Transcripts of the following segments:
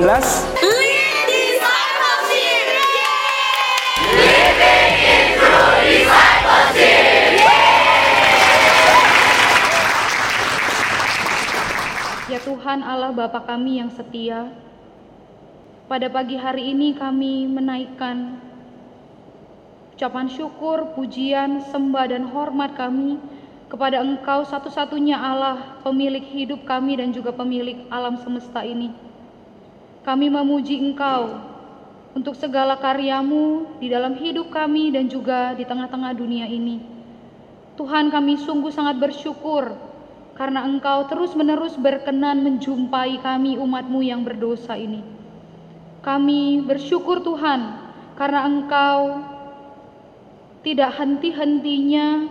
Ya Tuhan Allah Bapa kami yang setia, pada pagi hari ini kami menaikkan ucapan syukur, pujian, sembah dan hormat kami kepada Engkau satu-satunya Allah, pemilik hidup kami dan juga pemilik alam semesta ini. Kami memuji Engkau untuk segala karyamu di dalam hidup kami dan juga di tengah-tengah dunia ini. Tuhan kami sungguh sangat bersyukur karena Engkau terus-menerus berkenan menjumpai kami umatmu yang berdosa ini. Kami bersyukur Tuhan karena Engkau tidak henti-hentinya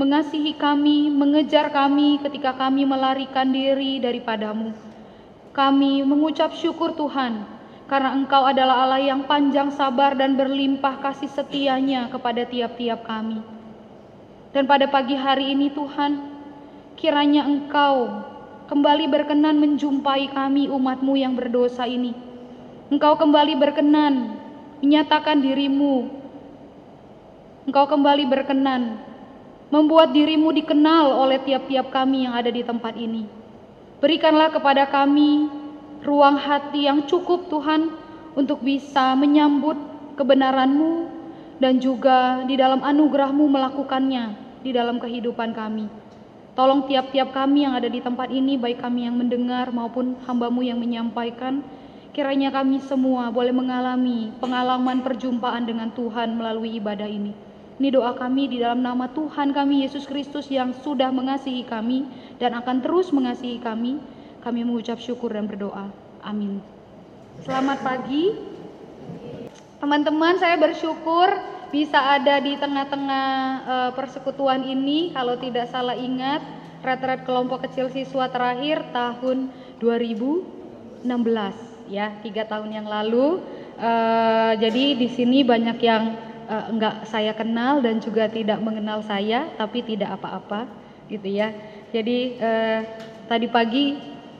mengasihi kami, mengejar kami ketika kami melarikan diri daripadamu. Kami mengucap syukur Tuhan karena Engkau adalah Allah yang panjang sabar dan berlimpah kasih setianya kepada tiap-tiap kami. Dan pada pagi hari ini Tuhan, Kiranya Engkau kembali berkenan menjumpai kami umatmu yang berdosa ini. Engkau kembali berkenan menyatakan dirimu. Engkau kembali berkenan membuat dirimu dikenal oleh tiap-tiap kami yang ada di tempat ini. Berikanlah kepada kami ruang hati yang cukup Tuhan untuk bisa menyambut kebenaranmu dan juga di dalam anugerahmu melakukannya di dalam kehidupan kami. Tolong tiap-tiap kami yang ada di tempat ini, baik kami yang mendengar maupun hambamu yang menyampaikan, kiranya kami semua boleh mengalami pengalaman perjumpaan dengan Tuhan melalui ibadah ini. Ini doa kami di dalam nama Tuhan kami Yesus Kristus yang sudah mengasihi kami dan akan terus mengasihi kami. Kami mengucap syukur dan berdoa. Amin. Selamat pagi. Teman-teman, saya bersyukur bisa ada di tengah-tengah uh, persekutuan ini. Kalau tidak salah ingat, retret kelompok kecil siswa terakhir tahun 2016 ya, tiga tahun yang lalu. Uh, jadi di sini banyak yang uh, enggak saya kenal dan juga tidak mengenal saya, tapi tidak apa-apa gitu ya. Jadi uh, tadi pagi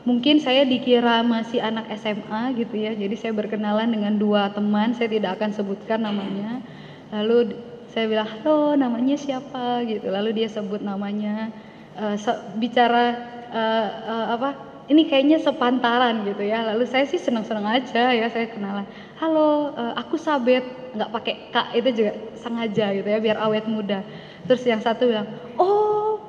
mungkin saya dikira masih anak SMA gitu ya. Jadi saya berkenalan dengan dua teman, saya tidak akan sebutkan namanya. Lalu saya bilang halo namanya siapa? Gitu. Lalu dia sebut namanya. Uh, bicara uh, uh, apa ini kayaknya sepantaran gitu ya. Lalu saya sih senang-senang aja ya saya kenalan halo uh, aku sabet. Nggak pakai kak itu juga sengaja gitu ya biar awet muda. Terus yang satu bilang oh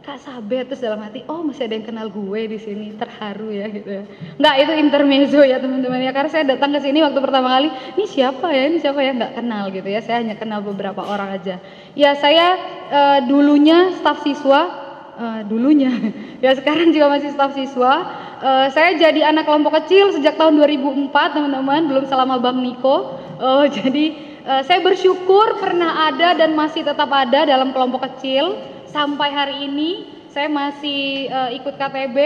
Kak Sabet. Terus dalam hati oh masih ada yang kenal gue di sini terharu ya gitu ya. Nggak itu intermezzo ya teman-teman ya. Karena saya datang ke sini waktu pertama kali ini siapa ya? Ini siapa ya? Nggak kenal gitu ya. Saya hanya kenal beberapa orang aja. Ya saya uh, dulunya staf siswa uh, dulunya. Ya sekarang juga masih staf siswa uh, saya jadi anak kelompok kecil sejak tahun 2004 teman-teman belum selama Bang Niko. Uh, jadi uh, saya bersyukur pernah ada dan masih tetap ada dalam kelompok kecil. Sampai hari ini saya masih uh, ikut KTB,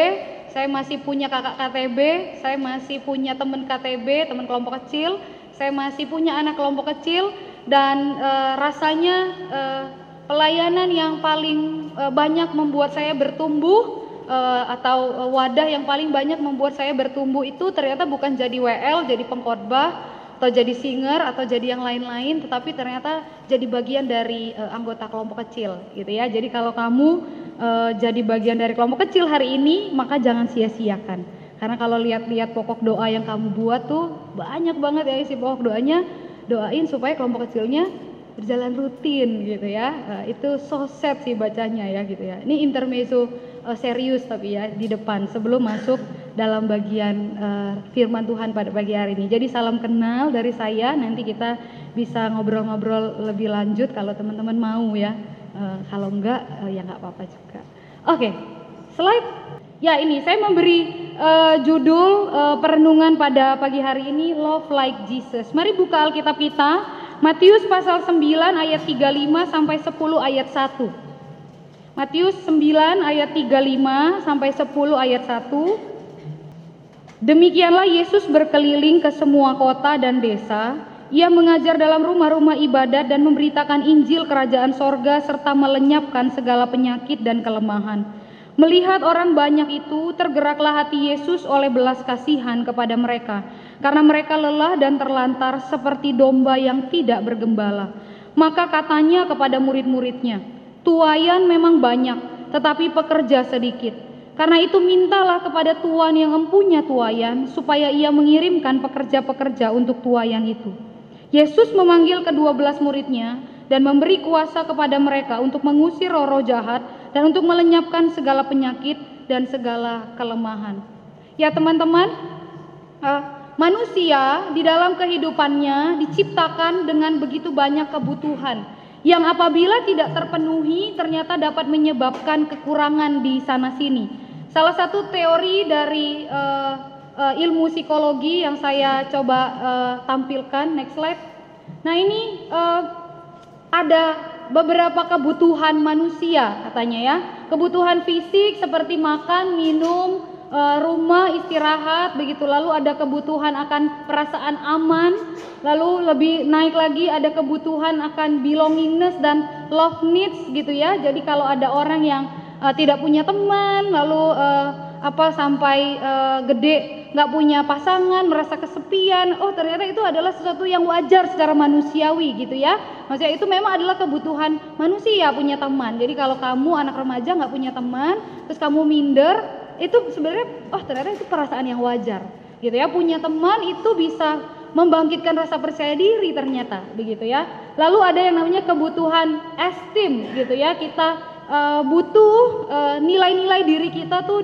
saya masih punya kakak KTB, saya masih punya teman KTB, teman kelompok kecil, saya masih punya anak kelompok kecil dan uh, rasanya uh, pelayanan yang paling uh, banyak membuat saya bertumbuh uh, atau wadah yang paling banyak membuat saya bertumbuh itu ternyata bukan jadi WL, jadi pengkhotbah atau jadi singer atau jadi yang lain-lain tetapi ternyata jadi bagian dari uh, anggota kelompok kecil gitu ya. Jadi kalau kamu uh, jadi bagian dari kelompok kecil hari ini maka jangan sia-siakan. Karena kalau lihat-lihat pokok doa yang kamu buat tuh banyak banget ya isi pokok doanya. Doain supaya kelompok kecilnya berjalan rutin gitu ya. Uh, itu so sad sih bacanya ya gitu ya. Ini intermezzo uh, serius tapi ya di depan sebelum masuk dalam bagian uh, firman Tuhan pada pagi hari ini. Jadi salam kenal dari saya nanti kita bisa ngobrol-ngobrol lebih lanjut kalau teman-teman mau ya. Uh, kalau enggak uh, ya nggak apa-apa juga. Oke okay, slide. Ya ini saya memberi uh, judul uh, perenungan pada pagi hari ini love like Jesus. Mari buka Alkitab kita Matius pasal 9 ayat 35 sampai 10 ayat 1. Matius 9 ayat 35 sampai 10 ayat 1. Demikianlah Yesus berkeliling ke semua kota dan desa. Ia mengajar dalam rumah-rumah ibadat dan memberitakan Injil kerajaan sorga serta melenyapkan segala penyakit dan kelemahan. Melihat orang banyak itu, tergeraklah hati Yesus oleh belas kasihan kepada mereka, karena mereka lelah dan terlantar seperti domba yang tidak bergembala. Maka katanya kepada murid-muridnya, "Tuayan memang banyak, tetapi pekerja sedikit. Karena itu mintalah kepada Tuhan yang empunya tuayan, supaya ia mengirimkan pekerja-pekerja untuk tuayan itu." Yesus memanggil kedua belas muridnya dan memberi kuasa kepada mereka untuk mengusir roh-roh jahat dan untuk melenyapkan segala penyakit dan segala kelemahan. Ya teman-teman, uh, manusia di dalam kehidupannya diciptakan dengan begitu banyak kebutuhan yang apabila tidak terpenuhi ternyata dapat menyebabkan kekurangan di sana sini. Salah satu teori dari uh, uh, ilmu psikologi yang saya coba uh, tampilkan next slide. Nah ini uh, ada beberapa kebutuhan manusia katanya ya. Kebutuhan fisik seperti makan, minum, rumah, istirahat begitu. Lalu ada kebutuhan akan perasaan aman, lalu lebih naik lagi ada kebutuhan akan belongingness dan love needs gitu ya. Jadi kalau ada orang yang e, tidak punya teman, lalu e, apa sampai uh, gede nggak punya pasangan merasa kesepian oh ternyata itu adalah sesuatu yang wajar secara manusiawi gitu ya maksudnya itu memang adalah kebutuhan manusia punya teman jadi kalau kamu anak remaja nggak punya teman terus kamu minder itu sebenarnya oh ternyata itu perasaan yang wajar gitu ya. Punya teman itu bisa membangkitkan rasa percaya diri ternyata begitu ya. Lalu ada yang namanya kebutuhan esteem gitu ya. Kita uh, butuh uh, nilai-nilai diri kita tuh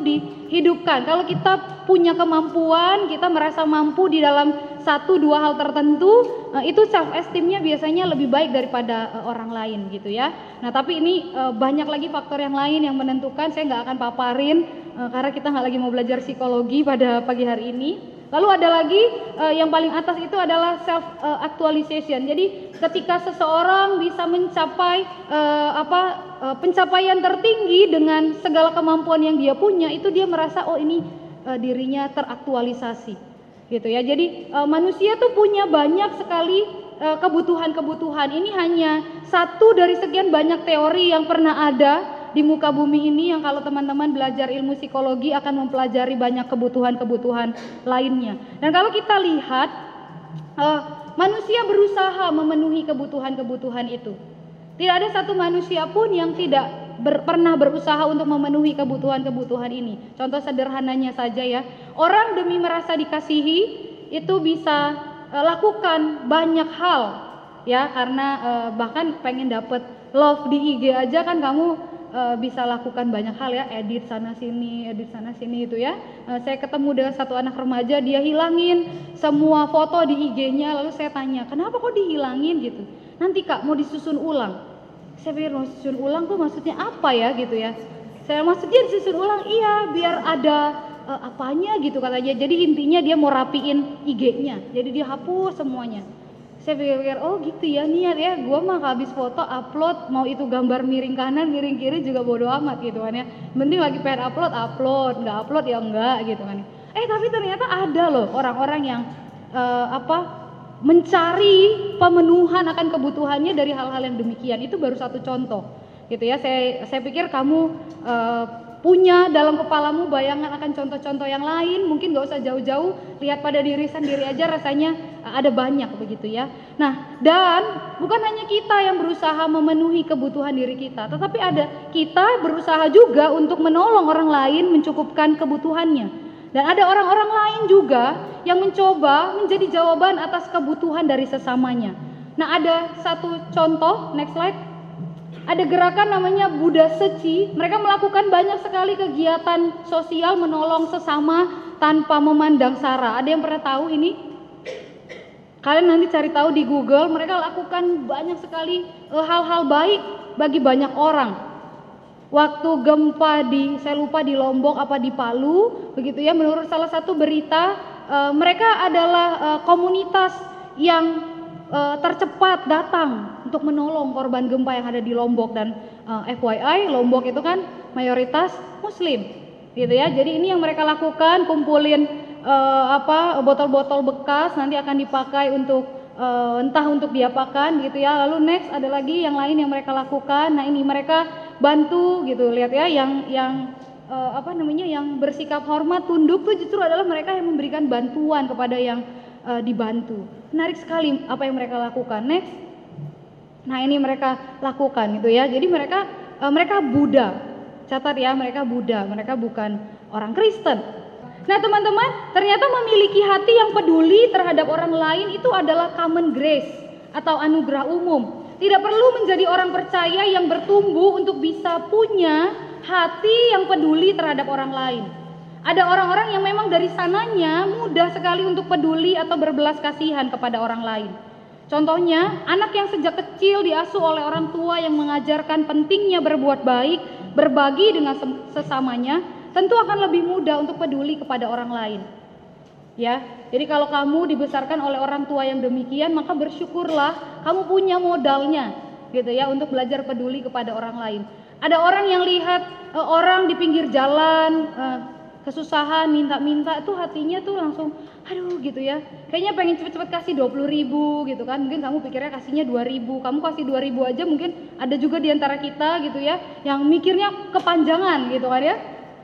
dihidupkan. Kalau kita punya kemampuan, kita merasa mampu di dalam satu dua hal tertentu, uh, itu self esteemnya biasanya lebih baik daripada uh, orang lain gitu ya. Nah tapi ini uh, banyak lagi faktor yang lain yang menentukan. Saya nggak akan paparin karena kita nggak lagi mau belajar psikologi pada pagi hari ini. Lalu ada lagi uh, yang paling atas itu adalah self uh, actualization. Jadi ketika seseorang bisa mencapai uh, apa uh, pencapaian tertinggi dengan segala kemampuan yang dia punya, itu dia merasa oh ini uh, dirinya teraktualisasi. Gitu ya. Jadi uh, manusia tuh punya banyak sekali kebutuhan-kebutuhan. Ini hanya satu dari sekian banyak teori yang pernah ada di muka bumi ini yang kalau teman-teman belajar ilmu psikologi akan mempelajari banyak kebutuhan-kebutuhan lainnya. Dan kalau kita lihat uh, manusia berusaha memenuhi kebutuhan-kebutuhan itu. Tidak ada satu manusia pun yang tidak ber, pernah berusaha untuk memenuhi kebutuhan-kebutuhan ini. Contoh sederhananya saja ya, orang demi merasa dikasihi itu bisa uh, lakukan banyak hal ya karena uh, bahkan pengen dapet love di IG aja kan kamu uh, bisa lakukan banyak hal ya, edit sana sini, edit sana sini itu ya. Uh, saya ketemu dengan satu anak remaja, dia hilangin semua foto di IG-nya, lalu saya tanya, kenapa kok dihilangin gitu? Nanti kak mau disusun ulang. Saya pikir mau susun ulang tuh maksudnya apa ya gitu ya? Saya maksudnya disusun ulang, iya biar ada uh, apanya gitu katanya. Jadi intinya dia mau rapiin IG-nya, jadi dia hapus semuanya saya pikir-pikir oh gitu ya niat ya. Gue mah habis foto upload. Mau itu gambar miring kanan miring kiri juga bodo amat gitu kan ya. Mending lagi pengen upload upload. Nggak upload ya enggak gitu kan eh tapi ternyata ada loh orang-orang yang uh, apa mencari pemenuhan akan kebutuhannya dari hal-hal yang demikian. Itu baru satu contoh gitu ya. Saya saya pikir kamu uh, punya dalam kepalamu bayangan akan contoh-contoh yang lain. Mungkin gak usah jauh-jauh lihat pada diri sendiri aja rasanya eh, ada banyak begitu ya. Nah dan bukan hanya kita yang berusaha memenuhi kebutuhan diri kita tetapi ada kita berusaha juga untuk menolong orang lain mencukupkan kebutuhannya. Dan ada orang-orang lain juga yang mencoba menjadi jawaban atas kebutuhan dari sesamanya. Nah ada satu contoh next slide ada gerakan namanya Buddha Seci. Mereka melakukan banyak sekali kegiatan sosial menolong sesama tanpa memandang sara. Ada yang pernah tahu ini? Kalian nanti cari tahu di Google. Mereka lakukan banyak sekali eh, hal-hal baik bagi banyak orang. Waktu gempa di, saya lupa di Lombok apa di Palu, begitu ya. Menurut salah satu berita, eh, mereka adalah eh, komunitas yang tercepat datang untuk menolong korban gempa yang ada di Lombok dan uh, eh, FYI Lombok itu kan mayoritas Muslim, gitu ya. Jadi ini yang mereka lakukan, kumpulin uh, apa botol-botol bekas nanti akan dipakai untuk uh, entah untuk diapakan gitu ya. Lalu next ada lagi yang lain yang mereka lakukan. Nah ini mereka bantu gitu, lihat ya, yang yang uh, apa namanya yang bersikap hormat tunduk tuh justru adalah mereka yang memberikan bantuan kepada yang uh, dibantu. Menarik sekali apa yang mereka lakukan. Next. Nah, ini mereka lakukan gitu ya. Jadi mereka uh, mereka Buddha. Catat ya, mereka Buddha, mereka bukan orang Kristen. Nah, teman-teman, ternyata memiliki hati yang peduli terhadap orang lain itu adalah common grace atau anugerah umum. Tidak perlu menjadi orang percaya yang bertumbuh untuk bisa punya hati yang peduli terhadap orang lain. Ada orang-orang yang memang dari sananya mudah sekali untuk peduli atau berbelas kasihan kepada orang lain. Contohnya, anak yang sejak kecil diasuh oleh orang tua yang mengajarkan pentingnya berbuat baik, berbagi dengan sesamanya, tentu akan lebih mudah untuk peduli kepada orang lain. Ya, jadi kalau kamu dibesarkan oleh orang tua yang demikian, maka bersyukurlah kamu punya modalnya, gitu ya, untuk belajar peduli kepada orang lain. Ada orang yang lihat uh, orang di pinggir jalan uh, kesusahan minta-minta itu hatinya tuh langsung aduh gitu ya. Kayaknya pengen cepet-cepet kasih 20 ribu gitu kan. Mungkin kamu pikirnya kasihnya 2 ribu kamu kasih 2 ribu aja mungkin ada juga di antara kita gitu ya yang mikirnya kepanjangan gitu kan ya.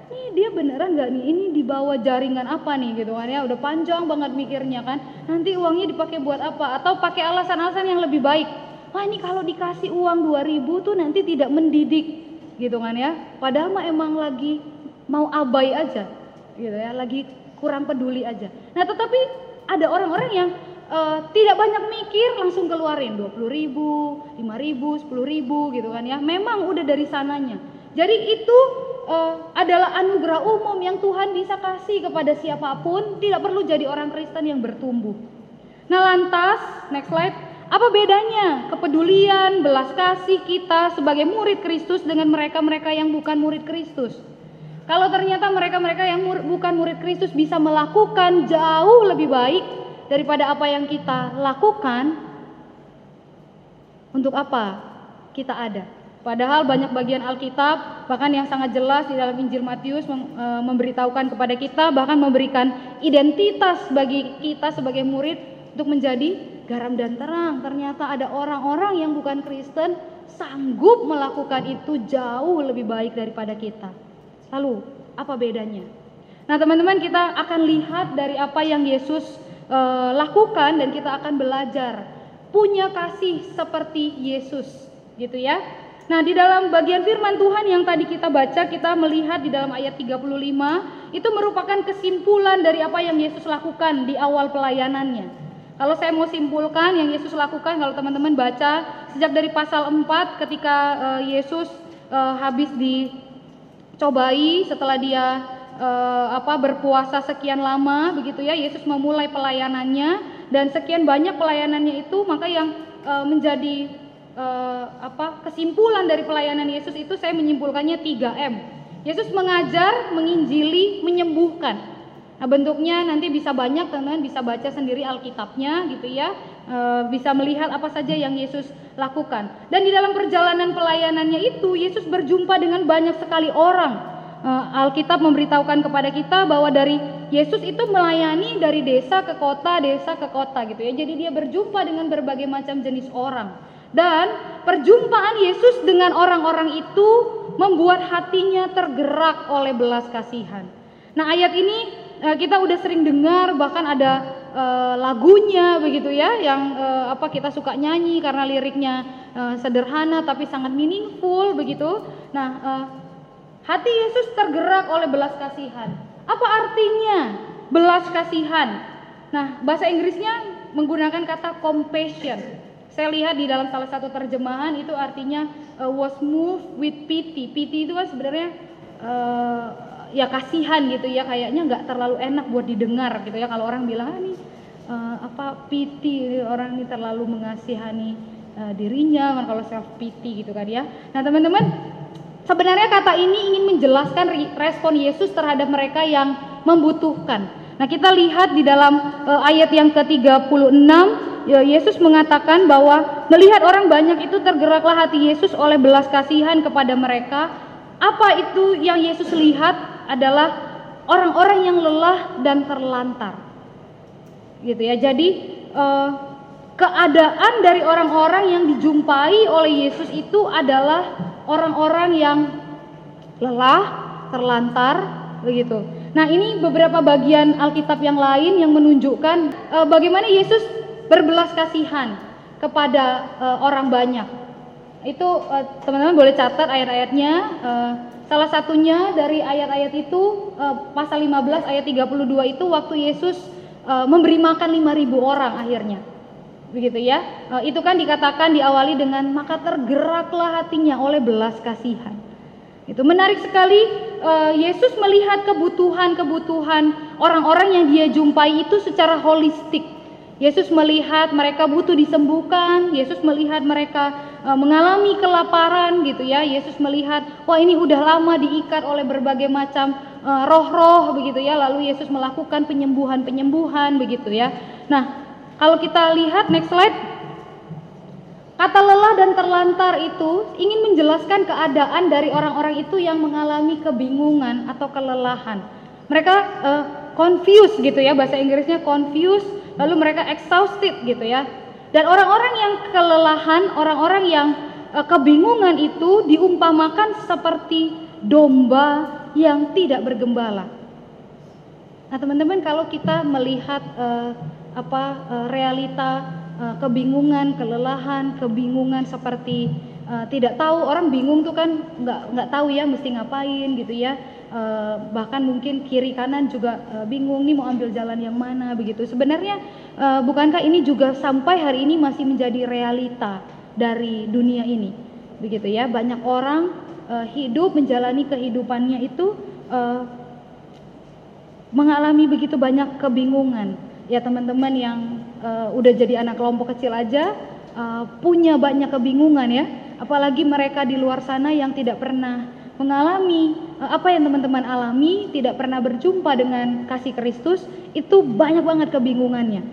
Ini dia beneran nggak nih? Ini dibawa jaringan apa nih? Gitu kan ya udah panjang banget mikirnya kan. Nanti uangnya dipakai buat apa? Atau pakai alasan-alasan yang lebih baik. Wah ini kalau dikasih uang 2000 tuh nanti tidak mendidik gitu kan ya. Padahal mah emang lagi mau abai aja gitu ya lagi kurang peduli aja. Nah tetapi ada orang-orang yang uh, tidak banyak mikir langsung keluarin 20 ribu 5 ribu 10 ribu gitu kan ya. Memang udah dari sananya. Jadi itu uh, adalah anugerah umum yang Tuhan bisa kasih kepada siapa pun. Tidak perlu jadi orang Kristen yang bertumbuh. Nah lantas next slide. Apa bedanya kepedulian, belas kasih kita sebagai murid Kristus dengan mereka-mereka yang bukan murid Kristus? Kalau ternyata mereka-mereka yang mur bukan murid Kristus bisa melakukan jauh lebih baik daripada apa yang kita lakukan, untuk apa kita ada? Padahal banyak bagian Alkitab, bahkan yang sangat jelas di dalam Injil Matius e, memberitahukan kepada kita, bahkan memberikan identitas bagi kita sebagai murid untuk menjadi garam dan terang. Ternyata ada orang-orang yang bukan Kristen sanggup melakukan itu jauh lebih baik daripada kita. Lalu, apa bedanya? Nah, teman-teman, kita akan lihat dari apa yang Yesus e, lakukan dan kita akan belajar punya kasih seperti Yesus, gitu ya. Nah, di dalam bagian firman Tuhan yang tadi kita baca, kita melihat di dalam ayat 35, itu merupakan kesimpulan dari apa yang Yesus lakukan di awal pelayanannya. Kalau saya mau simpulkan yang Yesus lakukan kalau teman-teman baca sejak dari pasal 4 ketika uh, Yesus uh, habis dicobai setelah dia uh, apa berpuasa sekian lama begitu ya Yesus memulai pelayanannya dan sekian banyak pelayanannya itu maka yang uh, menjadi uh, apa kesimpulan dari pelayanan Yesus itu saya menyimpulkannya 3M. Yesus mengajar, menginjili, menyembuhkan. Nah, bentuknya nanti bisa banyak teman-teman bisa baca sendiri Alkitabnya gitu ya. E, bisa melihat apa saja yang Yesus lakukan. Dan di dalam perjalanan pelayanannya itu Yesus berjumpa dengan banyak sekali orang. E, Alkitab memberitahukan kepada kita bahwa dari Yesus itu melayani dari desa ke kota, desa ke kota gitu ya. Jadi dia berjumpa dengan berbagai macam jenis orang. Dan perjumpaan Yesus dengan orang-orang itu membuat hatinya tergerak oleh belas kasihan. Nah, ayat ini uh, kita udah sering dengar bahkan ada uh, lagunya begitu ya yang uh, apa kita suka nyanyi karena liriknya uh, sederhana tapi sangat meaningful begitu. Nah, uh, hati Yesus tergerak oleh belas kasihan. Apa artinya belas kasihan? Nah, bahasa Inggrisnya menggunakan kata compassion. Saya lihat di dalam salah satu terjemahan itu artinya uh, was moved with pity. Pity itu kan sebenarnya uh, ya kasihan gitu ya kayaknya nggak terlalu enak buat didengar gitu ya. Kalau orang bilang ah, nih uh, apa pity orang ini terlalu mengasihani uh, dirinya kan kalau self pity gitu kan ya. Nah teman-teman sebenarnya kata ini ingin menjelaskan respon Yesus terhadap mereka yang membutuhkan. Nah kita lihat di dalam uh, ayat yang ke-36 ya, Yesus mengatakan bahwa melihat orang banyak itu tergeraklah hati Yesus oleh belas kasihan kepada mereka apa itu yang Yesus lihat adalah orang-orang yang lelah dan terlantar. Gitu ya. Jadi eh, keadaan dari orang-orang yang dijumpai oleh Yesus itu adalah orang-orang yang lelah, terlantar begitu. Nah, ini beberapa bagian Alkitab yang lain yang menunjukkan uh, bagaimana Yesus berbelas kasihan kepada uh, orang banyak. Itu teman-teman uh, boleh catat ayat-ayatnya. Uh, salah satunya dari ayat-ayat itu uh, pasal 15 ayat 32 itu waktu Yesus uh, memberi makan 5000 orang akhirnya. Begitu ya. Uh, itu kan dikatakan diawali dengan maka tergeraklah hatinya oleh belas kasihan. Itu menarik sekali uh, Yesus melihat kebutuhan-kebutuhan orang-orang yang dia jumpai itu secara holistik. Yesus melihat mereka butuh disembuhkan, Yesus melihat mereka mengalami kelaparan gitu ya. Yesus melihat wah ini udah lama diikat oleh berbagai macam roh-roh uh, begitu ya. Lalu Yesus melakukan penyembuhan-penyembuhan begitu ya. Nah, kalau kita lihat next slide Kata lelah dan terlantar itu ingin menjelaskan keadaan dari orang-orang itu yang mengalami kebingungan atau kelelahan. Mereka uh, confused gitu ya, bahasa Inggrisnya confused, lalu mereka exhausted gitu ya. Dan orang-orang yang kelelahan, orang-orang yang uh, kebingungan itu diumpamakan seperti domba yang tidak bergembala. Nah, teman-teman kalau kita melihat uh, apa uh, realita kebingungan, kelelahan, kebingungan seperti tidak tahu orang bingung tuh kan nggak nggak tahu ya mesti ngapain gitu ya. Uh, bahkan mungkin kiri kanan juga uh, bingung nih mau ambil jalan yang mana begitu. Sebenarnya uh, bukankah ini juga sampai hari ini masih menjadi realita dari dunia ini, begitu ya? Banyak orang hidup menjalani kehidupannya itu mengalami begitu banyak kebingungan. Ya teman-teman yang udah jadi anak kelompok kecil aja punya banyak kebingungan ya apalagi mereka di luar sana yang tidak pernah mengalami uh, apa yang teman-teman alami tidak pernah berjumpa dengan kasih Kristus itu banyak banget kebingungannya.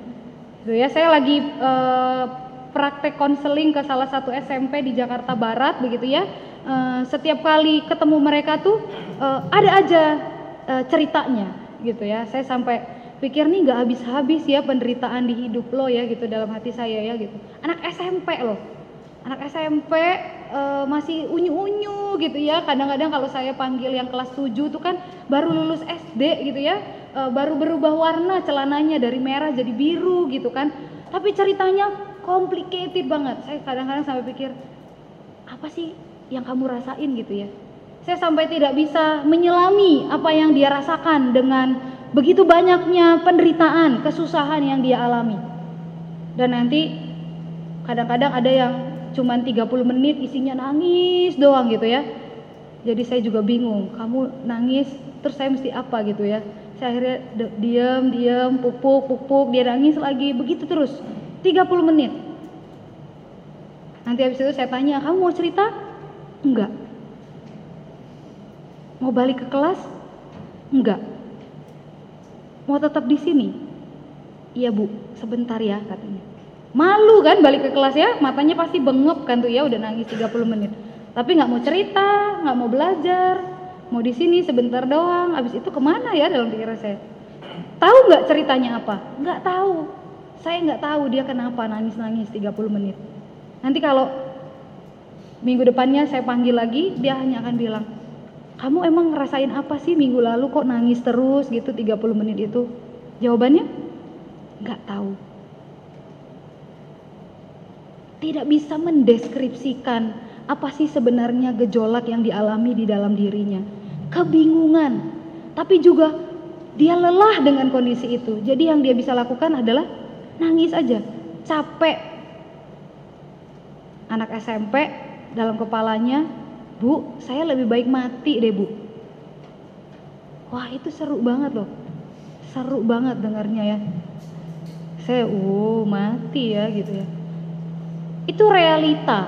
Gitu ya saya lagi uh, praktek konseling ke salah satu SMP di Jakarta Barat begitu ya. Uh, setiap kali ketemu mereka tuh uh, ada aja uh, ceritanya gitu ya. Saya sampai pikir nih nggak habis-habis ya penderitaan di hidup lo ya gitu dalam hati saya ya gitu. Anak SMP loh. Anak SMP uh, masih unyu-unyu gitu ya. Kadang-kadang kalau saya panggil yang kelas 7 tuh kan baru lulus SD gitu ya. Uh, baru berubah warna celananya dari merah jadi biru gitu kan. Tapi ceritanya complicated banget. Saya kadang-kadang sampai pikir apa sih yang kamu rasain? gitu ya. Saya sampai tidak bisa menyelami apa yang dia rasakan dengan begitu banyaknya penderitaan, kesusahan yang dia alami. Dan nanti kadang-kadang ada yang cuma 30 menit isinya nangis doang gitu ya. Jadi saya juga bingung, kamu nangis terus saya mesti apa gitu ya. Saya akhirnya diam, diam, pupuk, pupuk, dia nangis lagi, begitu terus. 30 menit. Nanti habis itu saya tanya, kamu mau cerita? Enggak. Mau balik ke kelas? Enggak Mau tetap di sini? Iya bu, sebentar ya katanya. Malu kan balik ke kelas ya, matanya pasti bengep kan tuh ya udah nangis 30 menit. Tapi nggak mau cerita, nggak mau belajar, mau di sini sebentar doang. Abis itu ke mana ya dalam pikiran saya? Tahu nggak ceritanya apa? Nggak tahu. Saya nggak tahu dia kenapa nangis-nangis 30 menit. Nanti kalau minggu depannya saya panggil lagi, dia hanya akan bilang, kamu emang ngerasain apa sih minggu lalu kok nangis terus gitu 30 menit itu? Jawabannya nggak tahu. Tidak bisa mendeskripsikan apa sih sebenarnya gejolak yang dialami di dalam dirinya. Kebingungan, tapi juga dia lelah dengan kondisi itu. Jadi yang dia bisa lakukan adalah nangis aja, capek. Anak SMP dalam kepalanya Bu, saya lebih baik mati deh bu. Wah itu seru banget loh. Seru banget dengarnya ya. Saya, oh mati ya gitu ya. Itu realita,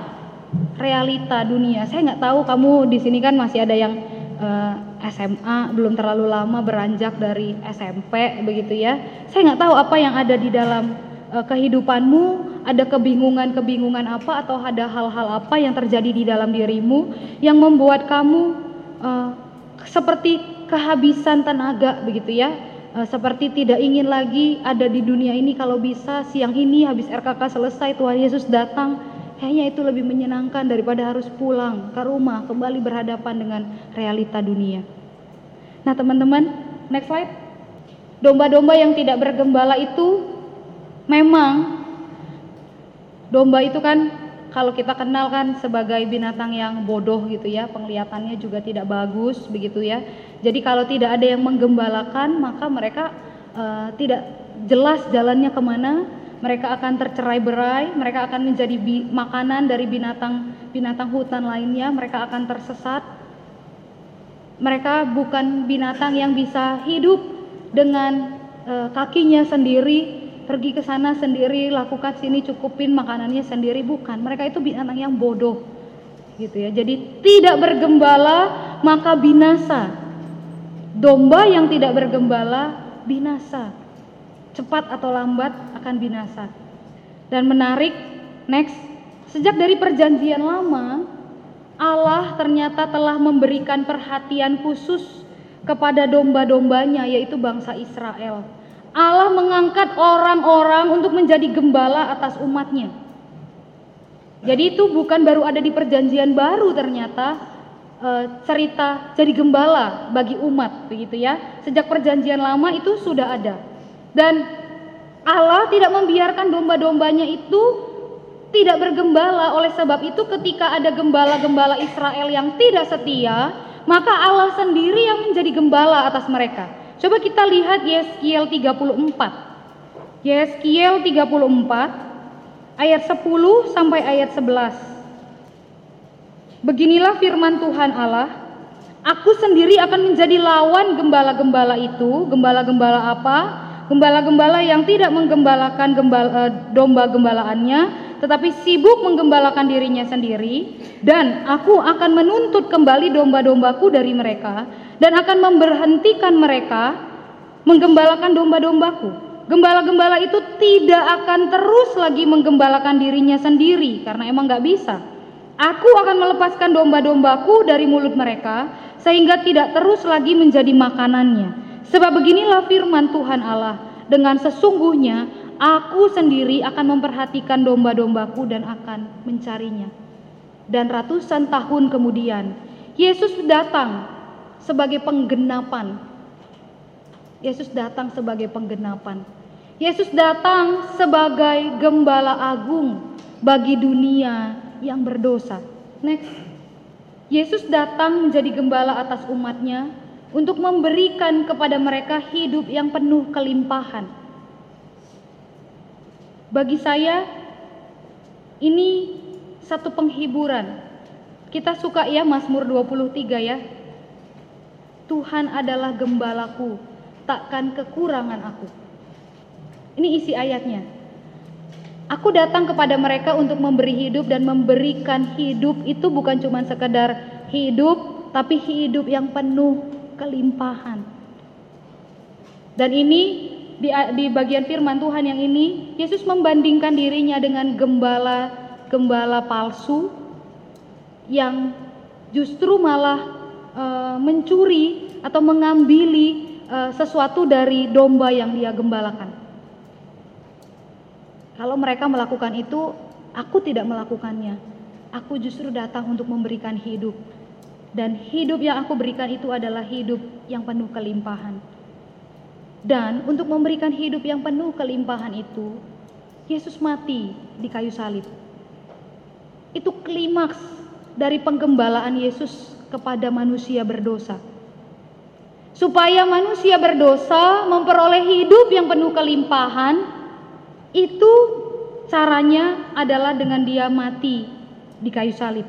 realita dunia. Saya nggak tahu kamu di sini kan masih ada yang uh, eh, SMA belum terlalu lama beranjak dari SMP begitu ya. Saya nggak tahu apa yang ada di dalam uh, kehidupanmu ada kebingungan-kebingungan apa atau ada hal-hal apa yang terjadi di dalam dirimu yang membuat kamu uh, seperti kehabisan tenaga begitu ya seperti tidak ingin lagi ada di dunia ini kalau bisa siang ini habis RKK selesai Tuhan Yesus datang kayaknya itu lebih menyenangkan daripada harus pulang ke rumah kembali berhadapan dengan realita dunia Nah, teman-teman, next slide. Domba-domba yang tidak bergembala itu memang domba itu kan kalau kita kenal kan sebagai binatang yang bodoh gitu ya, penglihatannya juga tidak bagus begitu ya. Jadi kalau tidak ada yang menggembalakan, maka mereka uh, tidak jelas jalannya ke mana, mereka akan tercerai berai, mereka akan menjadi makanan dari binatang binatang hutan lainnya, mereka akan tersesat mereka bukan binatang yang bisa hidup dengan e, kakinya sendiri, pergi ke sana sendiri, lakukan sini cukupin makanannya sendiri, bukan. Mereka itu binatang yang bodoh. Gitu ya. Jadi tidak bergembala maka binasa. Domba yang tidak bergembala binasa. Cepat atau lambat akan binasa. Dan menarik, next, sejak dari perjanjian lama Allah ternyata telah memberikan perhatian khusus kepada domba-dombanya yaitu bangsa Israel. Allah mengangkat orang-orang untuk menjadi gembala atas umatnya. Jadi itu bukan baru ada di perjanjian baru ternyata e, cerita jadi gembala bagi umat begitu ya. Sejak perjanjian lama itu sudah ada. Dan Allah tidak membiarkan domba-dombanya itu tidak bergembala. Oleh sebab itu ketika ada gembala-gembala Israel yang tidak setia, maka Allah sendiri yang menjadi gembala atas mereka. Coba kita lihat Yeskiel 34. Yeskiel 34 ayat 10 sampai ayat 11. Beginilah firman Tuhan Allah, Aku sendiri akan menjadi lawan gembala-gembala itu. Gembala-gembala apa? Gembala-gembala yang tidak menggembalakan gembala, eh, domba gembalaannya, tetapi sibuk menggembalakan dirinya sendiri dan aku akan menuntut kembali domba-dombaku dari mereka dan akan memberhentikan mereka menggembalakan domba-dombaku. Gembala-gembala itu tidak akan terus lagi menggembalakan dirinya sendiri karena emang nggak bisa. Aku akan melepaskan domba-dombaku dari mulut mereka sehingga tidak terus lagi menjadi makanannya. Sebab beginilah firman Tuhan Allah, dengan sesungguhnya Aku sendiri akan memperhatikan domba-dombaku dan akan mencarinya. Dan ratusan tahun kemudian, Yesus datang sebagai penggenapan. Yesus datang sebagai penggenapan. Yesus datang sebagai gembala agung bagi dunia yang berdosa. Next. Yesus datang menjadi gembala atas umatnya untuk memberikan kepada mereka hidup yang penuh kelimpahan bagi saya ini satu penghiburan. Kita suka ya Mazmur 23 ya. Tuhan adalah gembalaku, takkan kekurangan aku. Ini isi ayatnya. Aku datang kepada mereka untuk memberi hidup dan memberikan hidup itu bukan cuma sekedar hidup, tapi hidup yang penuh kelimpahan. Dan ini di, di bagian firman Tuhan yang ini Yesus membandingkan dirinya dengan gembala gembala palsu yang justru malah e, mencuri atau mengambili e, sesuatu dari domba yang dia gembalakan. Kalau mereka melakukan itu, aku tidak melakukannya. Aku justru datang untuk memberikan hidup. Dan hidup yang aku berikan itu adalah hidup yang penuh kelimpahan. Dan untuk memberikan hidup yang penuh kelimpahan itu, Yesus mati di kayu salib. Itu klimaks dari penggembalaan Yesus kepada manusia berdosa. Supaya manusia berdosa memperoleh hidup yang penuh kelimpahan, itu caranya adalah dengan dia mati di kayu salib.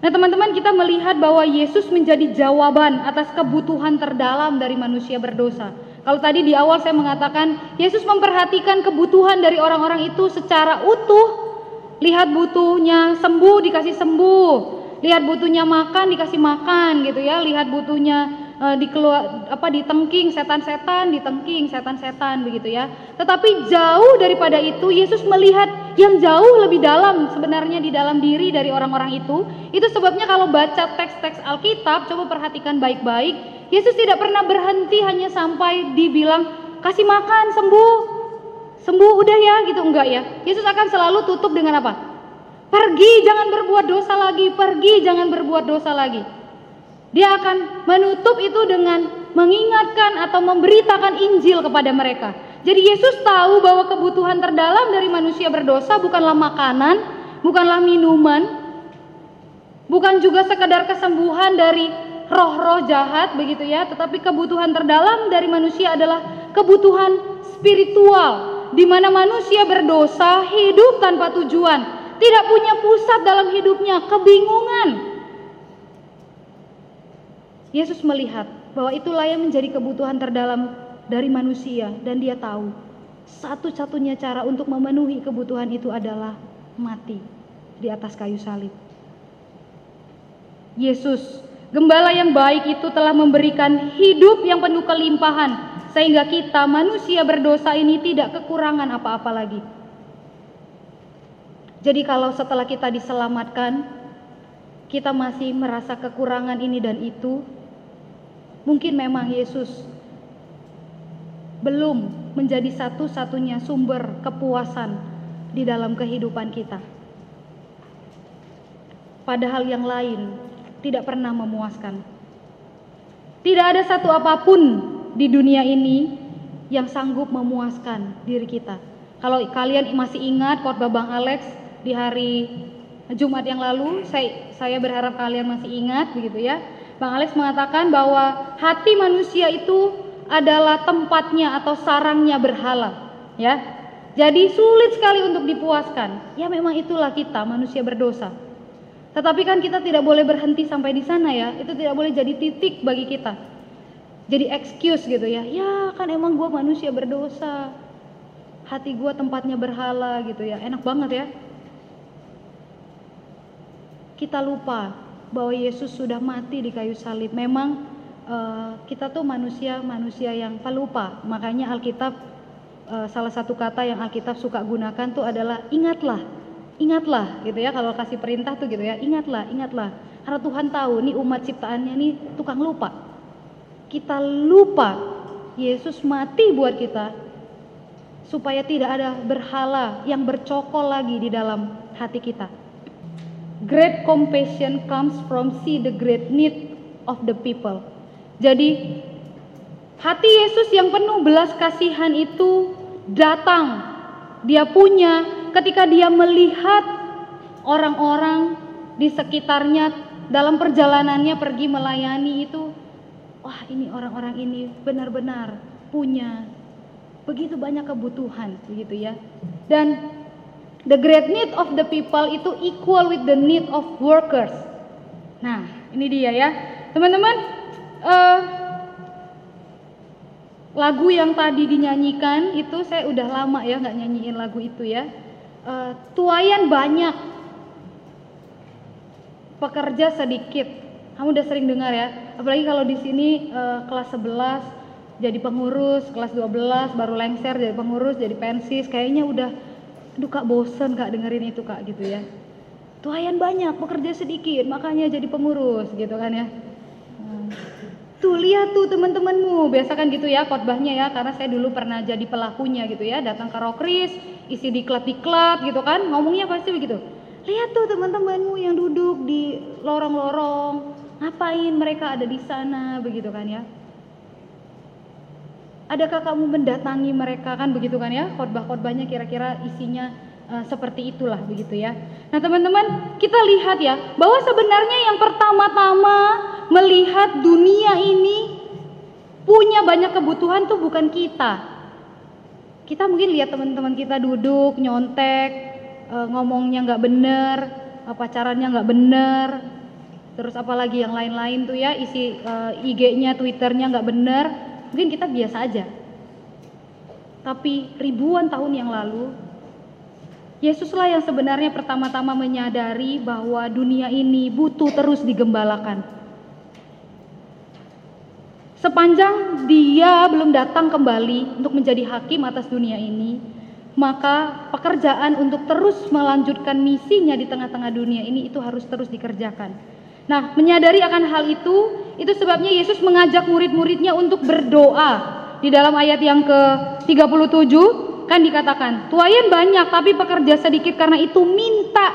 Nah, teman-teman, kita melihat bahwa Yesus menjadi jawaban atas kebutuhan terdalam dari manusia berdosa. Kalau tadi di awal saya mengatakan Yesus memperhatikan kebutuhan dari orang-orang itu secara utuh. Lihat butuhnya sembuh dikasih sembuh, lihat butuhnya makan dikasih makan gitu ya, lihat butuhnya uh, dikeluar apa ditengking setan-setan, ditengking setan-setan begitu ya. Tetapi jauh daripada itu Yesus melihat yang jauh lebih dalam sebenarnya di dalam diri dari orang-orang itu. Itu sebabnya kalau baca teks-teks Alkitab coba perhatikan baik-baik. Yesus tidak pernah berhenti hanya sampai dibilang kasih makan sembuh. Sembuh udah ya gitu enggak ya. Yesus akan selalu tutup dengan apa? Pergi jangan berbuat dosa lagi, pergi jangan berbuat dosa lagi. Dia akan menutup itu dengan mengingatkan atau memberitakan Injil kepada mereka. Jadi Yesus tahu bahwa kebutuhan terdalam dari manusia berdosa bukanlah makanan, bukanlah minuman, bukan juga sekedar kesembuhan dari roh-roh jahat begitu ya, tetapi kebutuhan terdalam dari manusia adalah kebutuhan spiritual di mana manusia berdosa hidup tanpa tujuan, tidak punya pusat dalam hidupnya, kebingungan. Yesus melihat bahwa itulah yang menjadi kebutuhan terdalam dari manusia dan dia tahu satu-satunya cara untuk memenuhi kebutuhan itu adalah mati di atas kayu salib. Yesus, gembala yang baik itu telah memberikan hidup yang penuh kelimpahan sehingga kita manusia berdosa ini tidak kekurangan apa-apa lagi. Jadi kalau setelah kita diselamatkan, kita masih merasa kekurangan ini dan itu, mungkin memang Yesus belum menjadi satu-satunya sumber kepuasan di dalam kehidupan kita. Padahal yang lain tidak pernah memuaskan. Tidak ada satu apa pun di dunia ini yang sanggup memuaskan diri kita. Kalau kalian masih ingat khotbah Bang Alex di hari Jumat yang lalu, saya, saya berharap kalian masih ingat begitu ya. Bang Alex mengatakan bahwa hati manusia itu adalah tempatnya atau sarangnya berhala, ya. Jadi sulit sekali untuk dipuaskan. Ya memang itulah kita manusia berdosa. Tetapi kan kita tidak boleh berhenti sampai di sana ya. Itu tidak boleh jadi titik bagi kita. Jadi excuse gitu ya. Ya kan emang gue manusia berdosa. Hati gue tempatnya berhala gitu ya. Enak banget ya. Kita lupa bahwa Yesus sudah mati di kayu salib. Memang uh, kita tuh manusia manusia yang pelupa. Makanya Alkitab uh, salah satu kata yang Alkitab suka gunakan tuh adalah ingatlah. Ingatlah gitu ya. Kalau kasih perintah tuh gitu ya. Ingatlah ingatlah. Karena Tuhan tahu nih umat ciptaannya nih tukang lupa. Kita lupa Yesus mati buat kita supaya tidak ada berhala yang bercokol lagi di dalam hati kita great compassion comes from see the great need of the people jadi hati Yesus yang penuh belas kasihan itu datang. Dia punya ketika dia melihat orang-orang di sekitarnya dalam perjalanannya pergi melayani itu wah ini orang-orang ini benar-benar punya begitu banyak kebutuhan begitu ya. Dan the great need of the people itu equal with the need of workers. Nah, ini dia ya. Teman-teman, uh, lagu yang tadi dinyanyikan itu saya udah lama ya nggak nyanyiin lagu itu ya. Uh, tuayan banyak, pekerja sedikit. Kamu udah sering dengar ya. Apalagi kalau di sini uh, kelas 11 jadi pengurus, kelas 12 baru lengser jadi pengurus, jadi pensis. Kayaknya udah aduh kak bosen kak dengerin itu kak gitu ya. Tuayan banyak, pekerja sedikit, makanya jadi pengurus gitu kan ya. Tuh lihat tuh teman-temanmu, biasa kan gitu ya khotbahnya ya, karena saya dulu pernah jadi pelakunya gitu ya, datang ke Rokris, isi diklat-diklat gitu kan, ngomongnya pasti begitu. Lihat tuh teman-temanmu yang duduk di lorong-lorong, ngapain mereka ada di sana begitu kan ya. Adakah kamu mendatangi mereka kan begitu kan ya, khotbah-khotbahnya kira-kira isinya uh, seperti itulah begitu ya. Nah teman-teman kita lihat ya bahwa sebenarnya yang pertama-tama melihat dunia ini punya banyak kebutuhan tuh bukan kita. Kita mungkin lihat teman-teman kita duduk nyontek, e, ngomongnya nggak bener, pacarannya nggak bener, terus apalagi yang lain-lain tuh ya isi e, IG-nya, Twitternya nggak bener, mungkin kita biasa aja. Tapi ribuan tahun yang lalu, Yesuslah yang sebenarnya pertama-tama menyadari bahwa dunia ini butuh terus digembalakan Sepanjang dia belum datang kembali untuk menjadi hakim atas dunia ini, maka pekerjaan untuk terus melanjutkan misinya di tengah-tengah dunia ini itu harus terus dikerjakan. Nah, menyadari akan hal itu, itu sebabnya Yesus mengajak murid-muridnya untuk berdoa. Di dalam ayat yang ke-37 kan dikatakan, tuayan banyak tapi pekerja sedikit karena itu minta.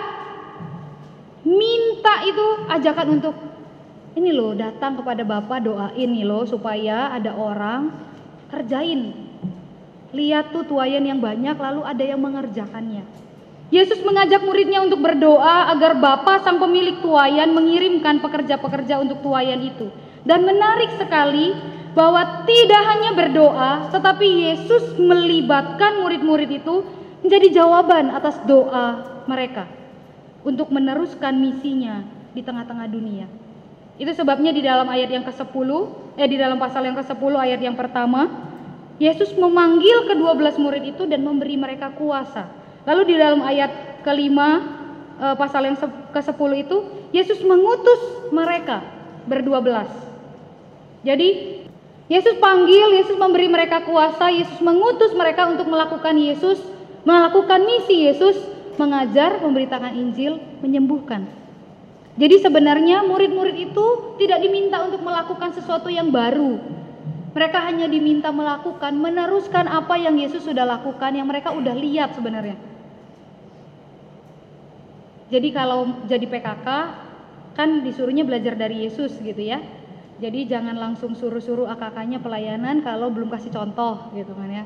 Minta itu ajakan untuk ini loh datang kepada Bapak doain nih loh supaya ada orang kerjain. Lihat tuh tuayan yang banyak lalu ada yang mengerjakannya. Yesus mengajak muridnya untuk berdoa agar Bapa sang pemilik tuayan mengirimkan pekerja-pekerja untuk tuayan itu. Dan menarik sekali bahwa tidak hanya berdoa, tetapi Yesus melibatkan murid-murid itu menjadi jawaban atas doa mereka untuk meneruskan misinya di tengah-tengah dunia. Itu sebabnya di dalam ayat yang ke-10, eh di dalam pasal yang ke-10 ayat yang pertama, Yesus memanggil kedua belas murid itu dan memberi mereka kuasa. Lalu di dalam ayat kelima eh, pasal yang ke-10 itu, Yesus mengutus mereka berdua belas. Jadi Yesus panggil, Yesus memberi mereka kuasa, Yesus mengutus mereka untuk melakukan Yesus, melakukan misi Yesus, mengajar, memberitakan Injil, menyembuhkan. Jadi sebenarnya murid-murid itu tidak diminta untuk melakukan sesuatu yang baru. Mereka hanya diminta melakukan, meneruskan apa yang Yesus sudah lakukan, yang mereka udah lihat sebenarnya. Jadi kalau jadi PKK kan disuruhnya belajar dari Yesus gitu ya. Jadi jangan langsung suruh-suruh AKK-nya pelayanan kalau belum kasih contoh gitu kan ya.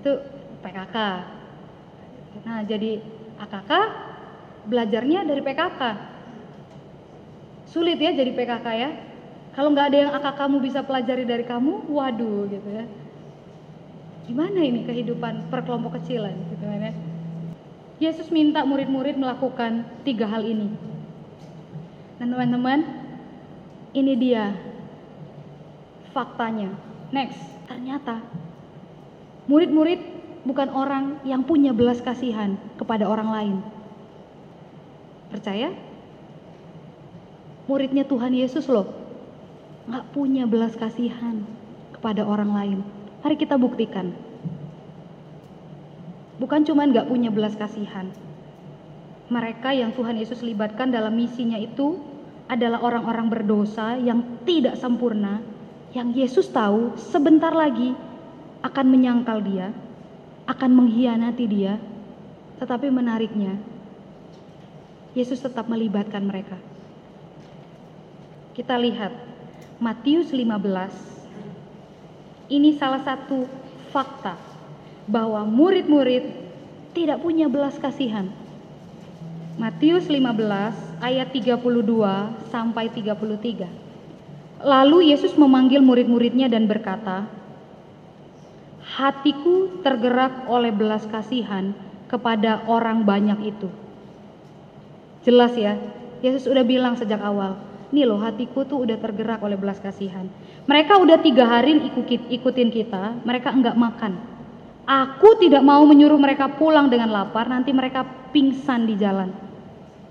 Itu PKK. Nah, jadi AKK belajarnya dari PKK. Sulit ya jadi PKK ya. Kalau nggak ada yang akak kamu bisa pelajari dari kamu, waduh gitu ya. Gimana ini kehidupan perkelompok kecilan gitu kan ya. Yesus minta murid-murid melakukan tiga hal ini. Dan teman-teman, ini dia faktanya. Next, ternyata murid-murid bukan orang yang punya belas kasihan kepada orang lain Percaya? Muridnya Tuhan Yesus loh. Nggak punya belas kasihan kepada orang lain. Mari kita buktikan. Bukan cuma nggak punya belas kasihan. Mereka yang Tuhan Yesus libatkan dalam misinya itu adalah orang-orang berdosa yang tidak sempurna, yang Yesus tahu sebentar lagi akan menyangkal dia, akan mengkhianati dia. Tetapi menariknya, Yesus tetap melibatkan mereka. Kita lihat Matius 15. Ini salah satu fakta bahwa murid-murid tidak punya belas kasihan. Matius 15 ayat 32 sampai 33. Lalu Yesus memanggil murid-muridnya dan berkata, "Hatiku tergerak oleh belas kasihan kepada orang banyak itu." Jelas ya, Yesus udah bilang sejak awal, nih loh hatiku tuh udah tergerak oleh belas kasihan. Mereka udah tiga hari ikutin kita, mereka enggak makan. Aku tidak mau menyuruh mereka pulang dengan lapar, nanti mereka pingsan di jalan.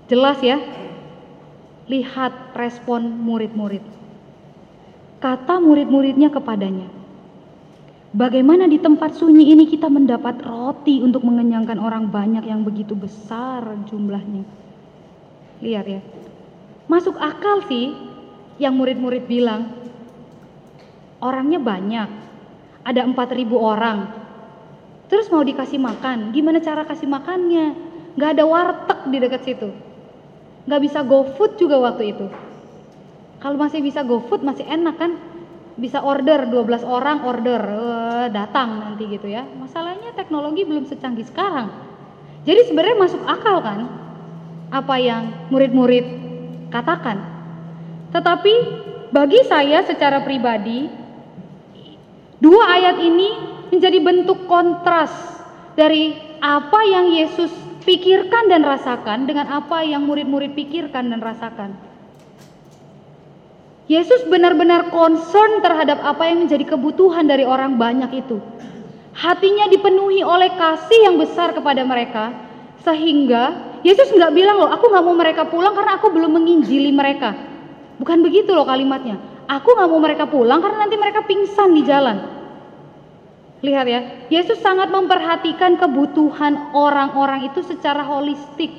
Jelas ya? Lihat respon murid-murid. Kata murid-muridnya kepadanya, Bagaimana di tempat sunyi ini kita mendapat roti untuk mengenyangkan orang banyak yang begitu besar jumlahnya? Lihat ya. Masuk akal sih yang murid-murid bilang. Orangnya banyak. Ada 4000 orang. Terus mau dikasih makan, gimana cara kasih makannya? Gak ada warteg di dekat situ. Gak bisa go food juga waktu itu. Kalau masih bisa go food masih enak kan? Bisa order 12 orang order uh, datang nanti gitu ya. Masalahnya teknologi belum secanggih sekarang. Jadi sebenarnya masuk akal kan? apa yang murid-murid katakan. Tetapi bagi saya secara pribadi, dua ayat ini menjadi bentuk kontras dari apa yang Yesus pikirkan dan rasakan dengan apa yang murid-murid pikirkan dan rasakan. Yesus benar-benar concern terhadap apa yang menjadi kebutuhan dari orang banyak itu. Hatinya dipenuhi oleh kasih yang besar kepada mereka, sehingga Yesus nggak bilang loh, aku nggak mau mereka pulang karena aku belum menginjili mereka. Bukan begitu loh kalimatnya. Aku nggak mau mereka pulang karena nanti mereka pingsan di jalan. Lihat ya, Yesus sangat memperhatikan kebutuhan orang-orang itu secara holistik.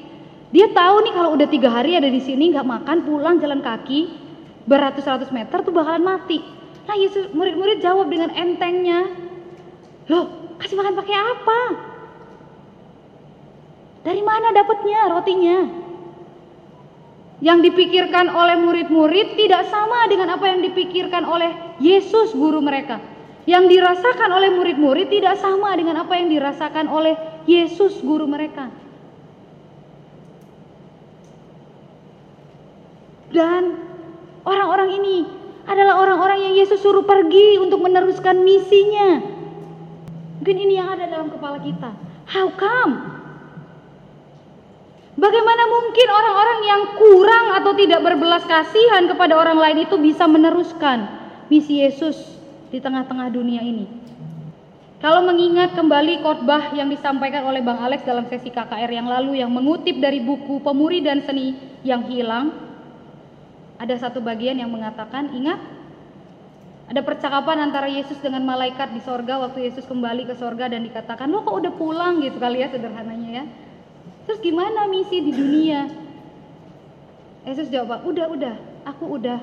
Dia tahu nih kalau udah tiga hari ada di sini nggak makan, pulang jalan kaki beratus-ratus meter tuh bakalan mati. Nah Yesus murid-murid jawab dengan entengnya, loh kasih makan pakai apa? Dari mana dapatnya rotinya? Yang dipikirkan oleh murid-murid tidak sama dengan apa yang dipikirkan oleh Yesus guru mereka. Yang dirasakan oleh murid-murid tidak sama dengan apa yang dirasakan oleh Yesus guru mereka. Dan orang-orang ini adalah orang-orang yang Yesus suruh pergi untuk meneruskan misinya. Mungkin ini yang ada dalam kepala kita. How come? Bagaimana mungkin orang-orang yang kurang atau tidak berbelas kasihan kepada orang lain itu bisa meneruskan misi Yesus di tengah-tengah dunia ini? Kalau mengingat kembali khotbah yang disampaikan oleh Bang Alex dalam sesi KKR yang lalu yang mengutip dari buku Pemuri dan Seni yang Hilang, ada satu bagian yang mengatakan, ingat ada percakapan antara Yesus dengan malaikat di sorga waktu Yesus kembali ke sorga dan dikatakan, lo kok udah pulang gitu kali ya sederhananya ya. Terus gimana misi di dunia? Yesus jawab, udah, udah, aku udah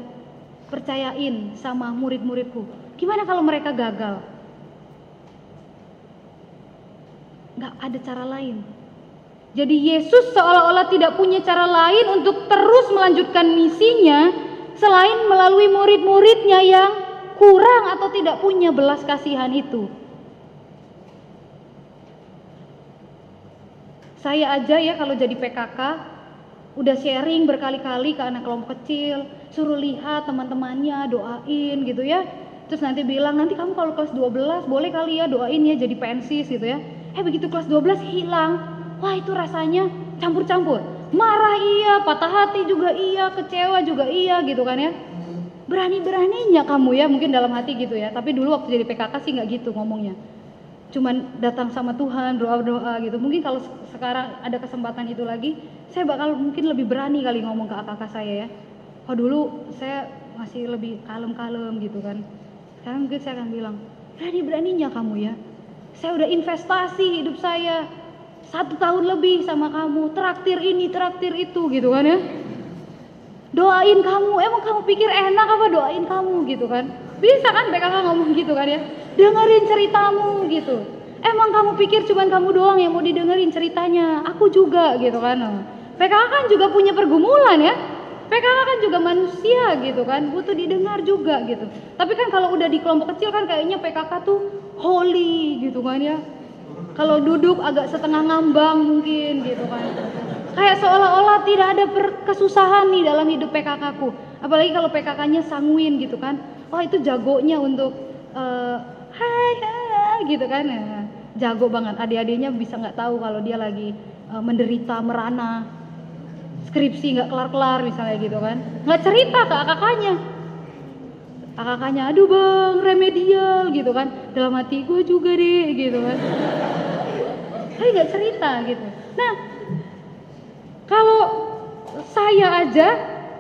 percayain sama murid-muridku. Gimana kalau mereka gagal? Gak ada cara lain. Jadi Yesus seolah-olah tidak punya cara lain untuk terus melanjutkan misinya selain melalui murid-muridnya yang kurang atau tidak punya belas kasihan itu. Saya aja ya kalau jadi PKK udah sharing berkali-kali ke anak kelompok kecil, suruh lihat teman-temannya, doain gitu ya. Terus nanti bilang, nanti kamu kalau kelas 12 boleh kali ya doain ya jadi pensis gitu ya. Eh begitu kelas 12 hilang, wah itu rasanya campur-campur. Marah iya, patah hati juga iya, kecewa juga iya gitu kan ya. Berani-beraninya kamu ya mungkin dalam hati gitu ya. Tapi dulu waktu jadi PKK sih nggak gitu ngomongnya cuman datang sama Tuhan doa-doa gitu mungkin kalau sekarang ada kesempatan itu lagi saya bakal mungkin lebih berani kali ngomong ke kakak saya ya oh dulu saya masih lebih kalem-kalem gitu kan sekarang mungkin saya akan bilang berani-beraninya kamu ya? Saya udah investasi hidup saya. Satu tahun lebih sama kamu. Traktir ini traktir itu gitu kan ya. Doain kamu. Emang kamu pikir enak apa doain kamu gitu kan? Bisa kan PKK ngomong gitu kan ya? Dengerin ceritamu gitu. Emang kamu pikir cuman kamu doang yang mau didengerin ceritanya? Aku juga gitu kan. PKK kan juga punya pergumulan ya PKK kan juga manusia gitu kan butuh didengar juga gitu. Tapi kan kalau udah di kelompok kecil kan kayaknya PKK tuh holy gitu kan ya. Kalau duduk agak setengah ngambang mungkin gitu kan. Kayak seolah-olah tidak ada kesusahan nih dalam hidup PKK ku. Apalagi kalau PKK-nya sanguin gitu kan. Oh itu jagonya untuk uh, hai hai gitu kan. Ya. jago banget. Adik-adiknya bisa nggak tahu kalau dia lagi uh, menderita merana skripsi nggak kelar-kelar misalnya gitu kan. Nggak cerita ke kakaknya. Kakaknya aduh bang remedial gitu kan. Dalam hati gue juga deh gitu kan. Saya nggak cerita gitu. Nah kalau saya aja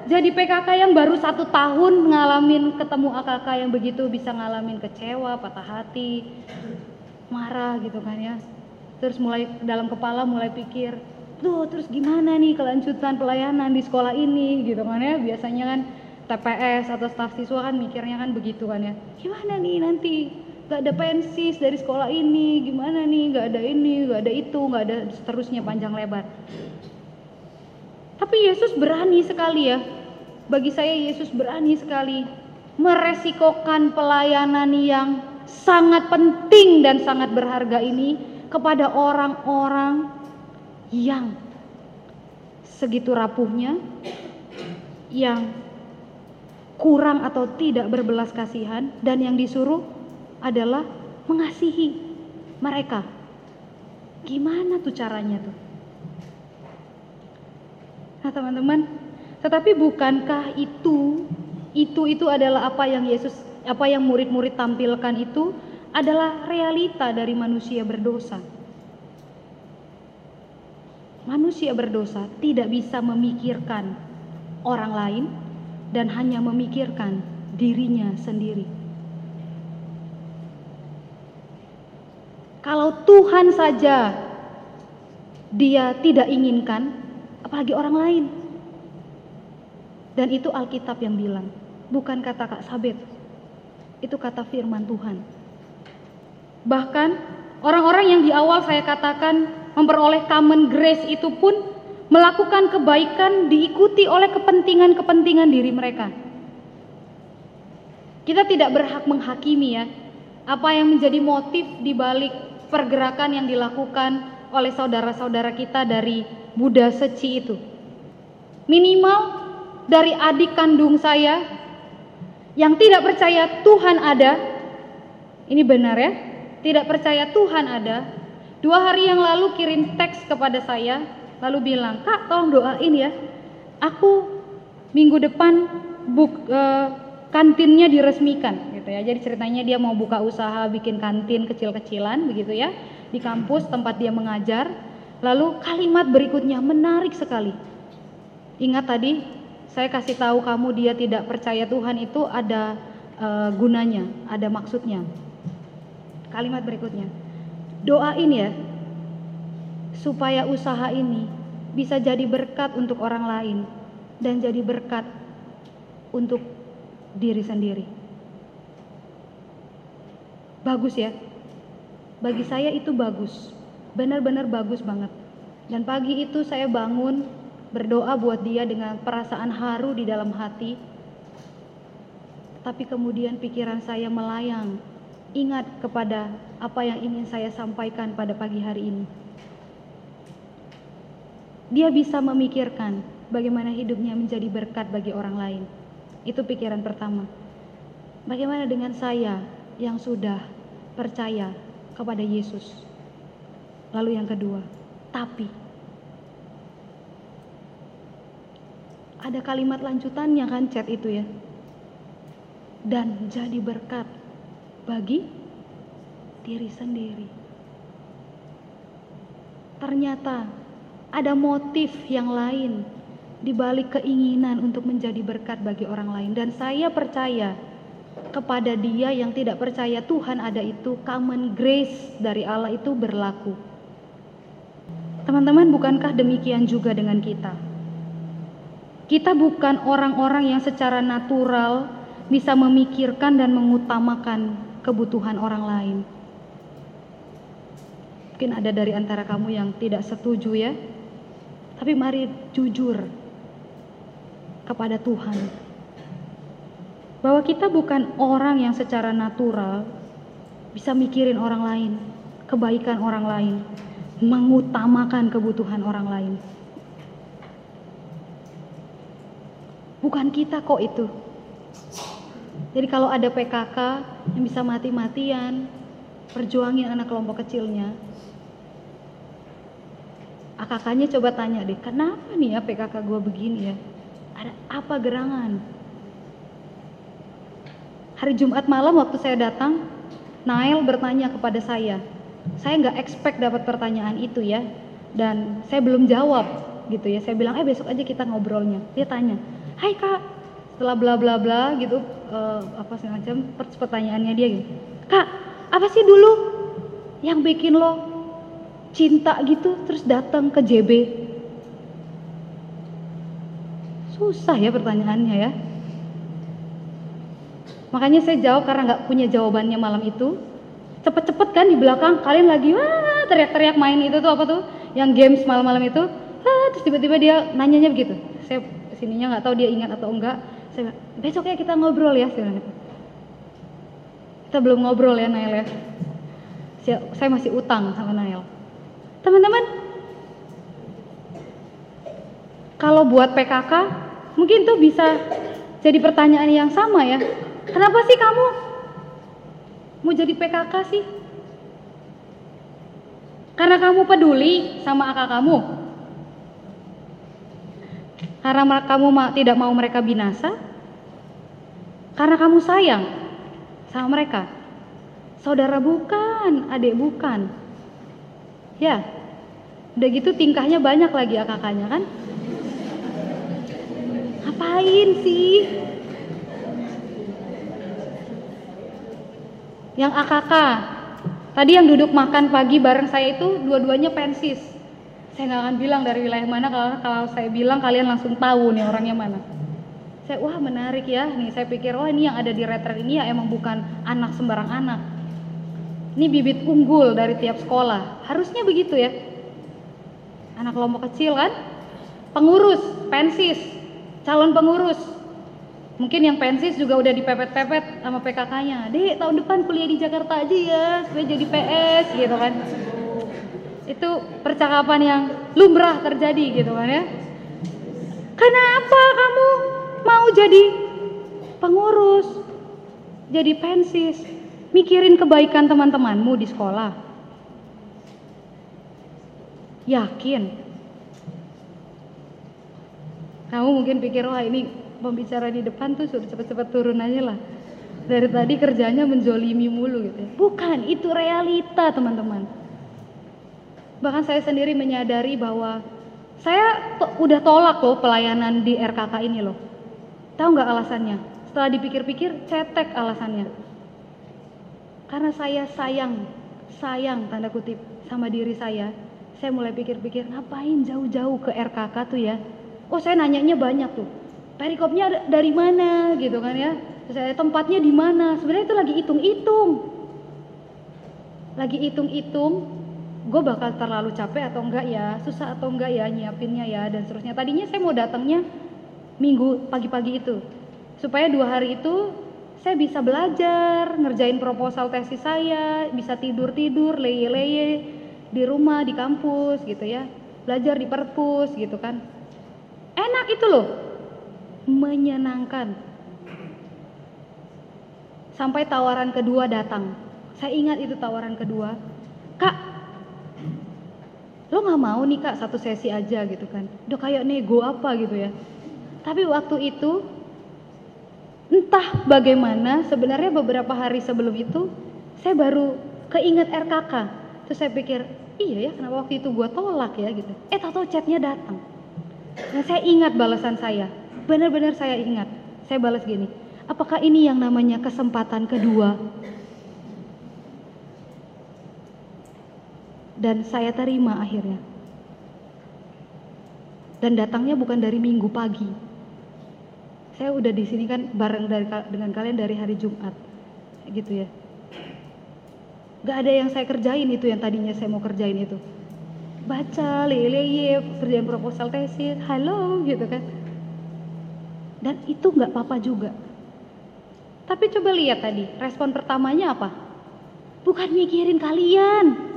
jadi PKK yang baru satu tahun ngalamin ketemu AKK yang begitu bisa ngalamin kecewa, patah hati, marah gitu kan ya. Terus mulai dalam kepala mulai pikir, tuh terus gimana nih kelanjutan pelayanan di sekolah ini gitu kan ya. Biasanya kan TPS atau staf siswa kan mikirnya kan begitu kan ya. Gimana nih nanti gak ada pensis dari sekolah ini, gimana nih gak ada ini, gak ada itu, gak ada seterusnya panjang lebar. Tapi Yesus berani sekali ya. Bagi saya Yesus berani sekali meresikokan pelayanan yang sangat penting dan sangat berharga ini kepada orang-orang yang segitu rapuhnya, yang kurang atau tidak berbelas kasihan dan yang disuruh adalah mengasihi mereka. Gimana tuh caranya tuh? Nah, teman-teman, tetapi bukankah itu itu itu adalah apa yang Yesus apa yang murid-murid tampilkan itu adalah realita dari manusia berdosa. Manusia berdosa tidak bisa memikirkan orang lain dan hanya memikirkan dirinya sendiri. Kalau Tuhan saja dia tidak inginkan, apalagi orang lain. Dan itu Alkitab yang bilang, bukan kata Kak Sabet. Itu kata firman Tuhan. Bahkan orang-orang yang di awal saya katakan memperoleh common grace itu pun melakukan kebaikan diikuti oleh kepentingan-kepentingan diri mereka. Kita tidak berhak menghakimi ya apa yang menjadi motif di balik pergerakan yang dilakukan oleh saudara-saudara kita dari Buddha Seci itu. Minimal dari adik kandung saya yang tidak percaya Tuhan ada. Ini benar ya? Tidak percaya Tuhan ada. Dua hari yang lalu kirim teks kepada saya lalu bilang, "Kak, tolong doain ya. Aku minggu depan buk uh, kantinnya diresmikan gitu ya. Jadi ceritanya dia mau buka usaha bikin kantin kecil-kecilan begitu ya di kampus tempat dia mengajar. Lalu kalimat berikutnya menarik sekali. Ingat tadi saya kasih tahu kamu dia tidak percaya Tuhan itu ada uh, gunanya, ada maksudnya. Kalimat berikutnya. Doain ya supaya usaha ini bisa jadi berkat untuk orang lain dan jadi berkat untuk diri sendiri. Bagus ya. Bagi saya itu bagus. Benar-benar bagus banget. Dan pagi itu saya bangun berdoa buat dia dengan perasaan haru di dalam hati. Tapi kemudian pikiran saya melayang ingat kepada apa yang ingin saya sampaikan pada pagi hari ini. Dia bisa memikirkan bagaimana hidupnya menjadi berkat bagi orang lain. Itu pikiran pertama. Bagaimana dengan saya yang sudah percaya kepada Yesus? Lalu yang kedua, tapi ada kalimat lanjutannya kan chat itu ya. Dan jadi berkat bagi diri sendiri. Ternyata ada motif yang lain di balik keinginan untuk menjadi berkat bagi orang lain dan saya percaya kepada dia yang tidak percaya Tuhan ada itu common grace dari Allah itu berlaku. Teman-teman, bukankah demikian juga dengan kita? Kita bukan orang-orang yang secara natural bisa memikirkan dan mengutamakan kebutuhan orang lain. Mungkin ada dari antara kamu yang tidak setuju ya. Tapi mari jujur kepada Tuhan. Bahwa kita bukan orang yang secara natural bisa mikirin orang lain, kebaikan orang lain, mengutamakan kebutuhan orang lain. Bukan kita kok itu. Jadi kalau ada PKK yang bisa mati-matian, perjuangin anak kelompok kecilnya. AKK-nya coba tanya deh, kenapa nih ya PKK gue begini ya? Ada apa gerangan? Hari Jumat malam waktu saya datang, Nail bertanya kepada saya. Saya nggak expect dapat pertanyaan itu ya, dan saya belum jawab gitu ya. Saya bilang, eh besok aja kita ngobrolnya. Dia tanya, Hai kak, setelah bla bla bla gitu, uh, apa semacam pertanyaannya dia gitu. Kak, apa sih dulu yang bikin lo cinta gitu terus datang ke JB Susah ya pertanyaannya ya. Makanya saya jawab karena nggak punya jawabannya malam itu. Cepet-cepet kan di belakang kalian lagi wah teriak-teriak main itu tuh apa tuh yang games malam-malam itu. Ah, terus tiba-tiba dia nanyanya begitu. Saya sininya nggak tahu dia ingat atau enggak. Saya besok ya kita ngobrol ya. Saya gitu. Kita belum ngobrol ya Nail ya. Saya masih utang sama Nail. Teman-teman, kalau buat PKK Mungkin tuh bisa jadi pertanyaan yang sama ya. Kenapa sih kamu mau jadi PKK sih? Karena kamu peduli sama akak kamu. Karena kamu tidak mau mereka binasa. Karena kamu sayang sama mereka. Saudara bukan, adik bukan. Ya, udah gitu tingkahnya banyak lagi akak-akaknya kan? Ngapain sih? Yang AKK, tadi yang duduk makan pagi bareng saya itu dua-duanya pensis. Saya nggak akan bilang dari wilayah mana kalau kalau saya bilang kalian langsung tahu nih orangnya mana. Saya wah menarik ya nih saya pikir wah ini yang ada di retret ini ya emang bukan anak sembarang anak. Ini bibit unggul dari tiap sekolah. Harusnya begitu ya. Anak kelompok kecil kan? pengurus, pensis, calon pengurus. Mungkin yang pensis juga udah dipepet-pepet sama PKK-nya. Dek, tahun depan kuliah di Jakarta aja ya, supaya jadi PS gitu kan. Itu percakapan yang lumrah terjadi gitu kan ya. Kenapa kamu mau jadi pengurus? Jadi pensis? Mikirin kebaikan teman-temanmu di sekolah. Yakin? Kamu mungkin pikir, wah ini pembicara di depan tuh sudah cepat-cepat turun aja lah. Dari tadi kerjanya menjolimi mulu gitu ya. Bukan, itu realita teman-teman. Bahkan saya sendiri menyadari bahwa saya to udah tolak loh pelayanan di RKK ini loh. Tahu nggak alasannya? Setelah dipikir-pikir, cetek alasannya. Karena saya sayang, sayang tanda kutip sama diri saya. Saya mulai pikir-pikir, ngapain jauh-jauh ke RKK tuh ya? Oh saya nanyanya banyak tuh perikopnya dari mana gitu kan ya saya tempatnya di mana sebenarnya itu lagi hitung-hitung lagi hitung-hitung gue bakal terlalu capek atau enggak ya susah atau enggak ya nyiapinnya ya dan seterusnya tadinya saya mau datangnya minggu pagi-pagi itu supaya dua hari itu saya bisa belajar ngerjain proposal tesis saya bisa tidur-tidur leye-leye di rumah di kampus gitu ya belajar di perpus gitu kan enak itu loh menyenangkan. Sampai tawaran kedua datang. Saya ingat itu tawaran kedua. Kak, lo nggak mau nih kak satu sesi aja gitu kan. Udah kayak nego apa gitu ya. Tapi waktu itu entah bagaimana sebenarnya beberapa hari sebelum itu saya baru keinget RKK. Terus saya pikir, iya ya kenapa waktu itu gue tolak ya gitu. Eh tahu chatnya datang. Nah saya ingat balasan saya benar-benar saya ingat. Saya balas gini, apakah ini yang namanya kesempatan kedua? Dan saya terima akhirnya. Dan datangnya bukan dari minggu pagi. Saya udah di sini kan bareng dari, dengan kalian dari hari Jumat. Gitu ya. Gak ada yang saya kerjain itu yang tadinya saya mau kerjain itu. Baca, lele, kerjain proposal tesis, halo gitu kan dan itu nggak apa-apa juga. Tapi coba lihat tadi, respon pertamanya apa? Bukan mikirin kalian.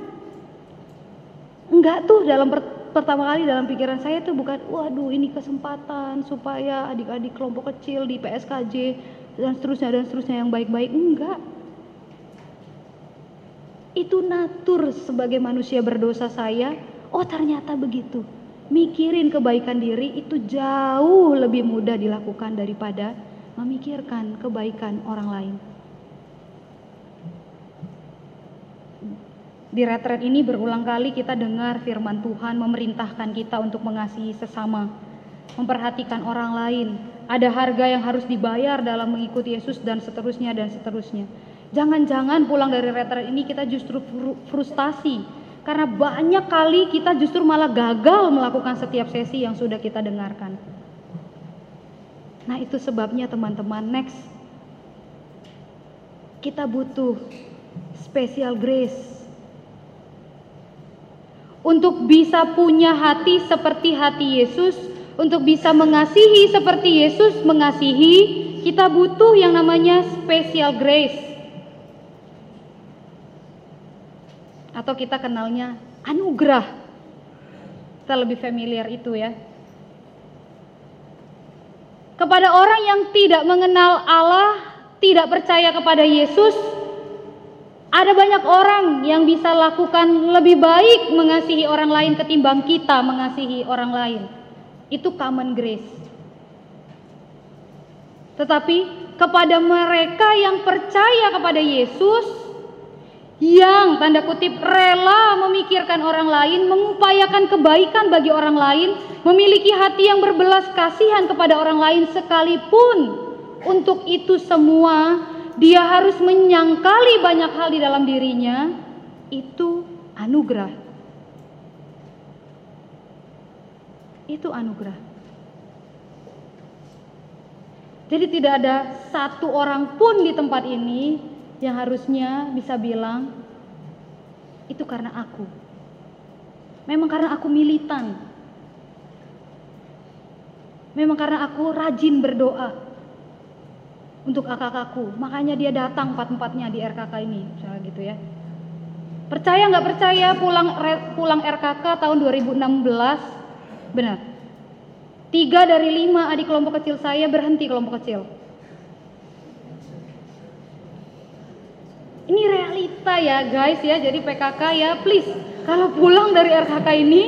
Enggak tuh dalam per pertama kali dalam pikiran saya tuh bukan, waduh ini kesempatan supaya adik-adik kelompok kecil di PSKJ dan seterusnya dan seterusnya yang baik-baik. Enggak. Itu natur sebagai manusia berdosa saya, oh ternyata begitu mikirin kebaikan diri itu jauh lebih mudah dilakukan daripada memikirkan kebaikan orang lain. Di retret ini berulang kali kita dengar firman Tuhan memerintahkan kita untuk mengasihi sesama, memperhatikan orang lain. Ada harga yang harus dibayar dalam mengikuti Yesus dan seterusnya dan seterusnya. Jangan-jangan pulang dari retret ini kita justru frustasi karena banyak kali kita justru malah gagal melakukan setiap sesi yang sudah kita dengarkan. Nah, itu sebabnya teman-teman, next kita butuh special grace untuk bisa punya hati seperti hati Yesus, untuk bisa mengasihi seperti Yesus mengasihi, kita butuh yang namanya special grace. atau kita kenalnya anugerah. Kita lebih familiar itu ya. Kepada orang yang tidak mengenal Allah, tidak percaya kepada Yesus, ada banyak orang yang bisa lakukan lebih baik mengasihi orang lain ketimbang kita mengasihi orang lain. Itu common grace. Tetapi kepada mereka yang percaya kepada Yesus, yang tanda kutip rela memikirkan orang lain, mengupayakan kebaikan bagi orang lain, memiliki hati yang berbelas kasihan kepada orang lain sekalipun untuk itu semua dia harus menyangkali banyak hal di dalam dirinya itu anugerah. Itu anugerah. Jadi tidak ada satu orang pun di tempat ini yang harusnya bisa bilang itu karena aku. Memang karena aku militan. Memang karena aku rajin berdoa untuk kakakku, makanya dia datang empat-empatnya di RKK ini, misalnya gitu ya. Percaya nggak percaya pulang pulang RKK tahun 2016, benar. Tiga dari lima adik kelompok kecil saya berhenti kelompok kecil. Ini realita ya guys ya, jadi PKK ya please kalau pulang dari RKK ini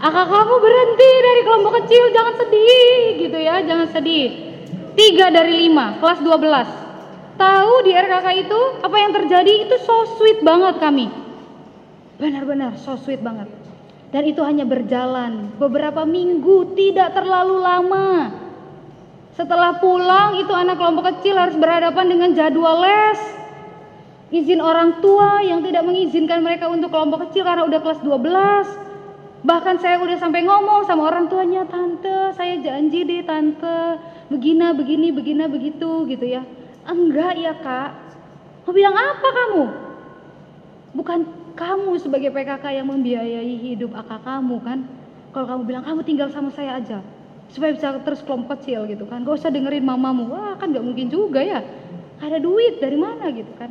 Akak kamu berhenti dari kelompok kecil, jangan sedih gitu ya, jangan sedih. Tiga dari lima, kelas 12. Tahu di RKK itu apa yang terjadi itu so sweet banget kami. Benar-benar so sweet banget. Dan itu hanya berjalan beberapa minggu, tidak terlalu lama. Setelah pulang itu anak kelompok kecil harus berhadapan dengan jadwal les. Izin orang tua yang tidak mengizinkan mereka untuk kelompok kecil karena udah kelas 12 Bahkan saya udah sampai ngomong sama orang tuanya, tante, saya janji deh tante, begini, begini, begini, begitu, gitu ya. Enggak ya kak. Mau bilang apa kamu? Bukan kamu sebagai PKK yang membiayai hidup akak kamu kan? Kalau kamu bilang kamu tinggal sama saya aja, supaya bisa terus kelompok kecil gitu kan? Gak usah dengerin mamamu, wah kan gak mungkin juga ya. Ada duit dari mana gitu kan?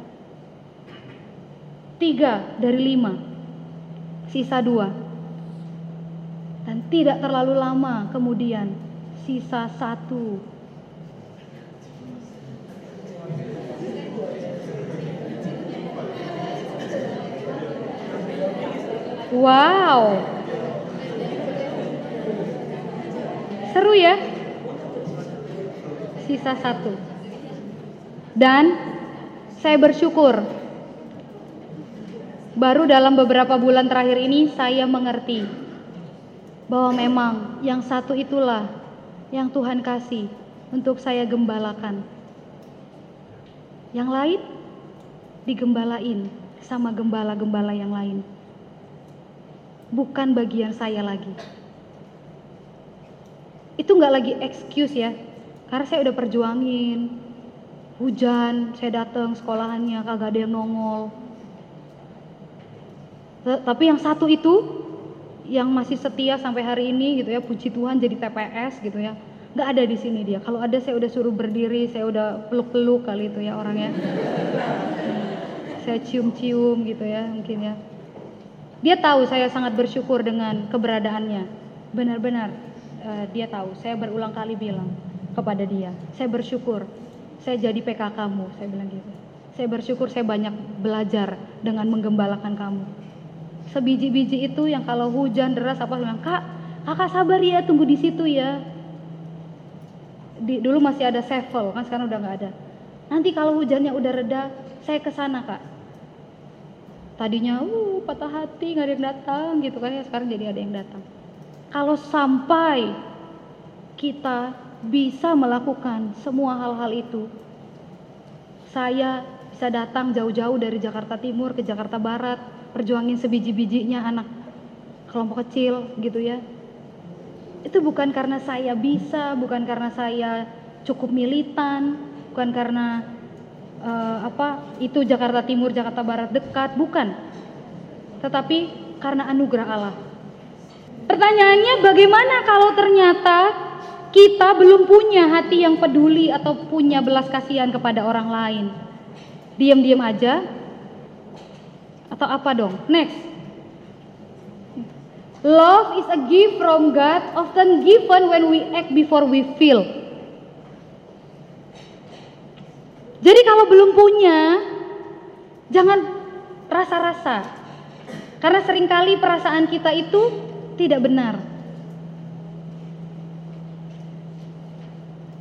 Tiga dari lima, sisa dua dan tidak terlalu lama kemudian sisa satu Wow. Seru ya? Sisa satu. Dan saya bersyukur baru dalam beberapa bulan terakhir ini saya mengerti bahwa memang yang satu itulah yang Tuhan kasih untuk saya gembalakan. Yang lain digembalain sama gembala-gembala yang lain. Bukan bagian saya lagi. Itu nggak lagi excuse ya, karena saya udah perjuangin. Hujan, saya datang sekolahannya kagak ada yang nongol. Tapi yang satu itu yang masih setia sampai hari ini gitu ya puji Tuhan jadi TPS gitu ya. Nggak ada di sini dia. Kalau ada saya udah suruh berdiri saya udah peluk-peluk kali itu ya orangnya. Saya cium-cium gitu ya mungkin ya. Dia tahu saya sangat bersyukur dengan keberadaannya. Benar-benar uh, dia tahu. Saya berulang kali bilang kepada dia saya bersyukur saya jadi PK kamu saya bilang gitu. Saya bersyukur saya banyak belajar dengan menggembalakan kamu sebiji-biji itu yang kalau hujan deras apa bilang kak kakak sabar ya tunggu di situ ya. Di, dulu masih ada sevel kan sekarang udah nggak ada. Nanti kalau hujannya udah reda saya ke sana kak. Tadinya uh patah hati nggak ada yang datang gitu kan ya sekarang jadi ada yang datang. Kalau sampai kita bisa melakukan semua hal-hal itu saya bisa datang jauh-jauh dari Jakarta Timur ke Jakarta Barat perjuangin sebiji-bijinya anak kelompok kecil gitu ya. Itu bukan karena saya bisa bukan karena saya cukup militan bukan karena uh, apa itu Jakarta Timur Jakarta Barat dekat bukan. Tetapi karena anugerah Allah. Pertanyaannya bagaimana kalau ternyata kita belum punya hati yang peduli atau punya belas kasihan kepada orang lain? Diam-diam aja atau apa dong? Next. Love is a gift from God, often given when we act before we feel. Jadi kalau belum punya, jangan rasa-rasa. Karena sering kali perasaan kita itu tidak benar.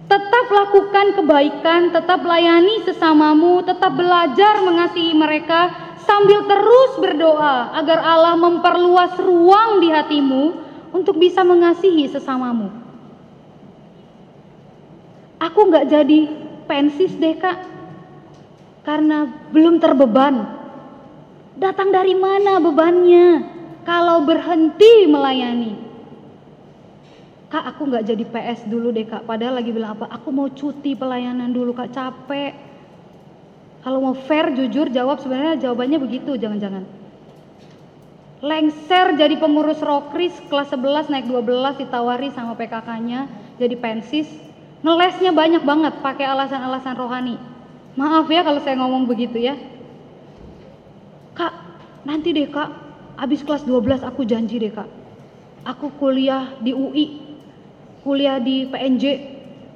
Tetap lakukan kebaikan, tetap layani sesamamu, tetap belajar mengasihi mereka, sambil terus berdoa agar Allah memperluas ruang di hatimu untuk bisa mengasihi sesamamu. Aku nggak jadi pensis deh kak, karena belum terbeban. Datang dari mana bebannya? Kalau berhenti melayani, kak aku nggak jadi PS dulu deh kak. Padahal lagi bilang apa? Aku mau cuti pelayanan dulu kak, capek kalau mau fair, jujur, jawab sebenarnya jawabannya begitu, jangan-jangan. Lengser jadi pengurus Rokris kelas 11 naik 12 ditawari sama PKK-nya. jadi pensis, ngelesnya banyak banget pakai alasan-alasan rohani. Maaf ya kalau saya ngomong begitu ya. Kak, nanti deh kak, habis kelas 12 aku janji deh kak. Aku kuliah di UI, kuliah di PNJ,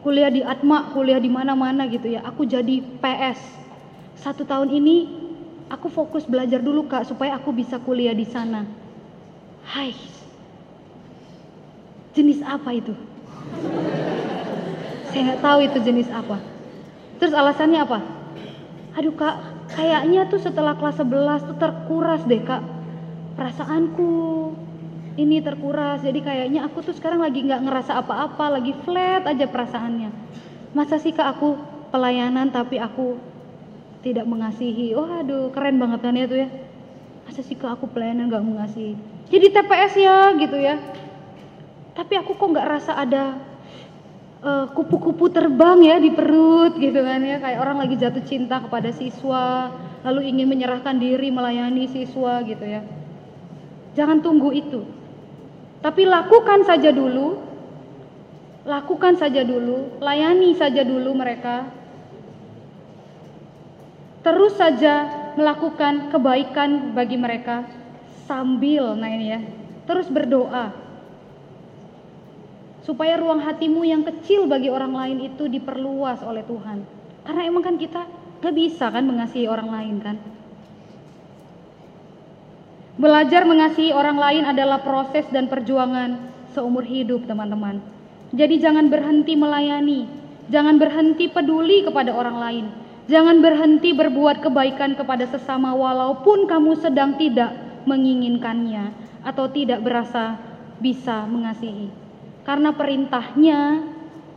kuliah di Atma, kuliah di mana-mana gitu ya. Aku jadi PS. Satu tahun ini aku fokus belajar dulu kak supaya aku bisa kuliah di sana. Hai, jenis apa itu? Saya nggak tahu itu jenis apa. Terus alasannya apa? Aduh kak, kayaknya tuh setelah kelas 11 tuh terkuras deh kak. Perasaanku ini terkuras, jadi kayaknya aku tuh sekarang lagi nggak ngerasa apa-apa, lagi flat aja perasaannya. Masa sih kak aku pelayanan tapi aku tidak mengasihi? Oh aduh keren banget kan ya tuh ya. Masa sih kak aku pelayanan nggak mengasihi? Jadi TPS ya gitu ya. Tapi aku kok nggak rasa ada Eh, kupu-kupu uh, terbang ya di perut gitu kan ya kayak orang lagi jatuh cinta kepada siswa lalu ingin menyerahkan diri melayani siswa gitu ya jangan tunggu itu tapi lakukan saja dulu lakukan saja dulu layani saja dulu mereka terus saja melakukan kebaikan bagi mereka sambil nah ini ya terus berdoa supaya ruang hatimu yang kecil bagi orang lain itu diperluas oleh Tuhan. Karena emang kan kita gak bisa kan mengasihi orang lain kan. Belajar mengasihi orang lain adalah proses dan perjuangan seumur hidup teman-teman. Jadi jangan berhenti melayani, jangan berhenti peduli kepada orang lain, jangan berhenti berbuat kebaikan kepada sesama walaupun kamu sedang tidak menginginkannya atau tidak berasa bisa mengasihi. Karena perintahnya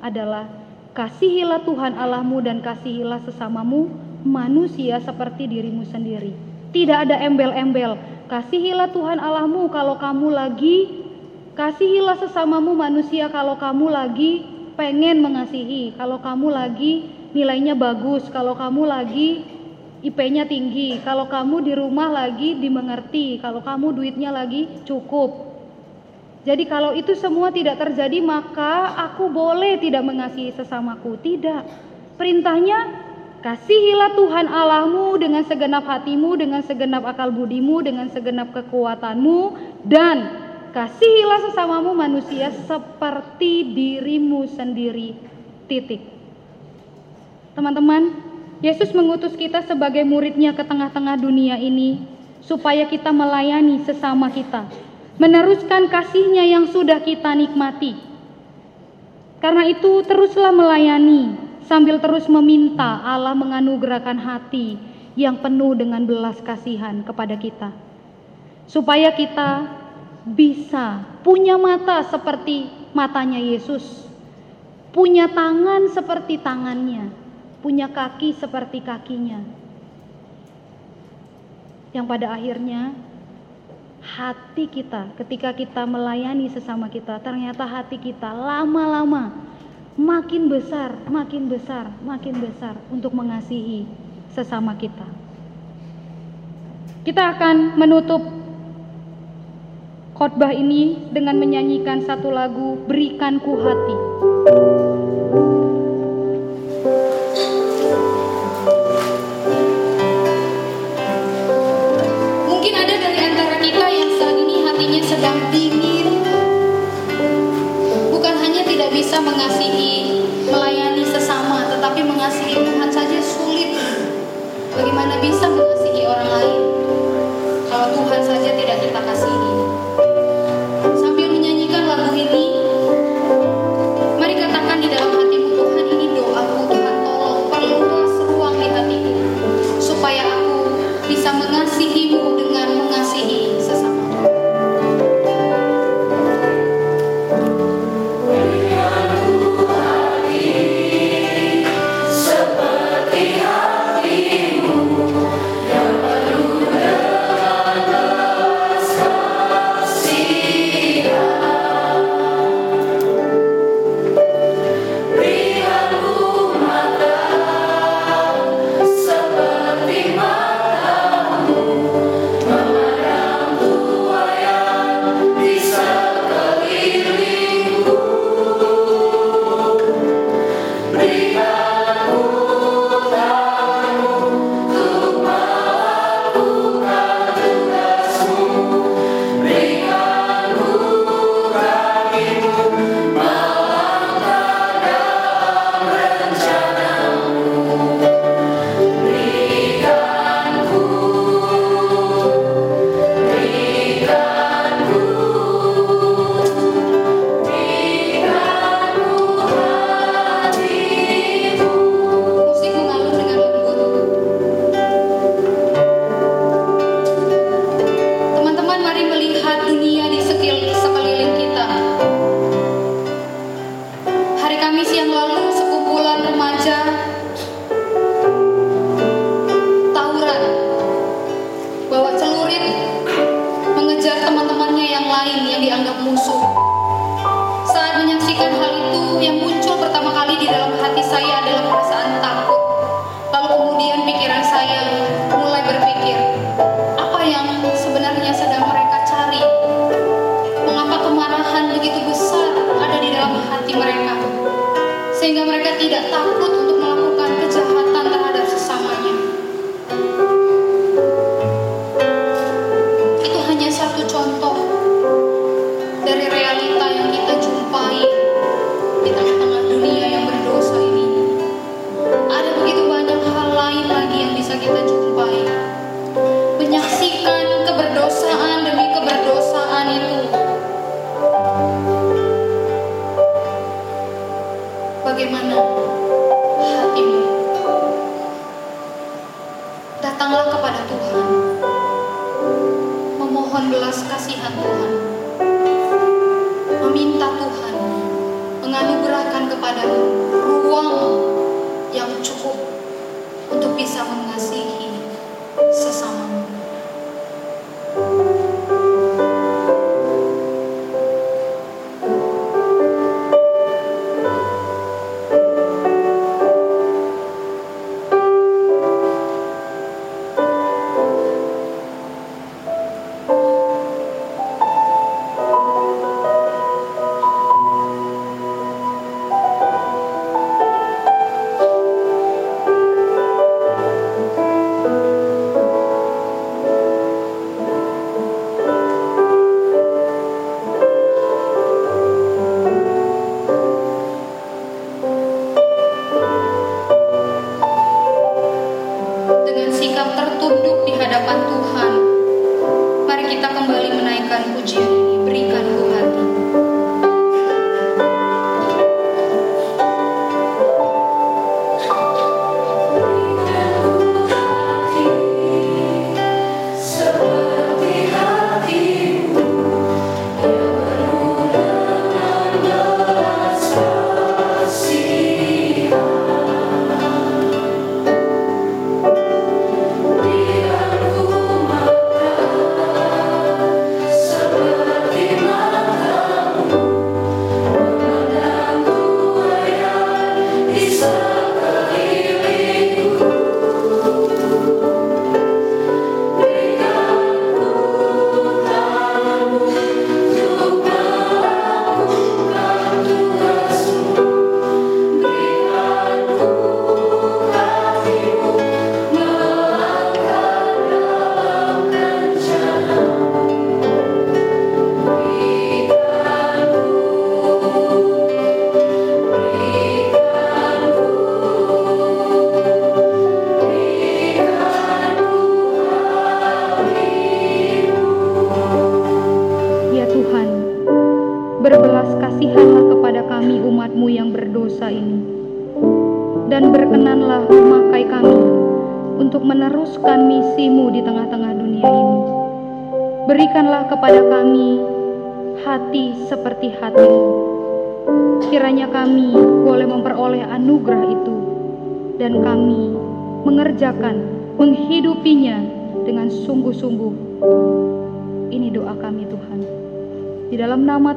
adalah kasihilah Tuhan Allahmu dan kasihilah sesamamu manusia seperti dirimu sendiri. Tidak ada embel-embel. Kasihilah Tuhan Allahmu kalau kamu lagi kasihilah sesamamu manusia kalau kamu lagi pengen mengasihi, kalau kamu lagi nilainya bagus, kalau kamu lagi IP-nya tinggi, kalau kamu di rumah lagi dimengerti, kalau kamu duitnya lagi cukup, jadi kalau itu semua tidak terjadi maka aku boleh tidak mengasihi sesamaku. Tidak. Perintahnya kasihilah Tuhan Allahmu dengan segenap hatimu, dengan segenap akal budimu, dengan segenap kekuatanmu dan kasihilah sesamamu manusia seperti dirimu sendiri. Titik. Teman-teman, Yesus mengutus kita sebagai muridnya ke tengah-tengah dunia ini supaya kita melayani sesama kita meneruskan kasihnya yang sudah kita nikmati. Karena itu teruslah melayani sambil terus meminta Allah menganugerahkan hati yang penuh dengan belas kasihan kepada kita. Supaya kita bisa punya mata seperti matanya Yesus, punya tangan seperti tangannya, punya kaki seperti kakinya. Yang pada akhirnya hati kita ketika kita melayani sesama kita ternyata hati kita lama-lama makin besar, makin besar, makin besar untuk mengasihi sesama kita. Kita akan menutup khotbah ini dengan menyanyikan satu lagu Berikanku Hati. Sedang dingin bukan hanya tidak bisa mengasihi melayani sesama tetapi mengasihi Tuhan saja sulit. Bagaimana bisa mengasihi orang lain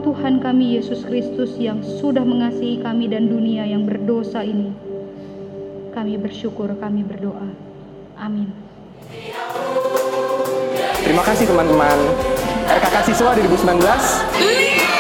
Tuhan kami Yesus Kristus yang sudah mengasihi kami dan dunia yang berdosa ini. Kami bersyukur, kami berdoa. Amin. Terima kasih teman-teman. RKK Siswa 2019.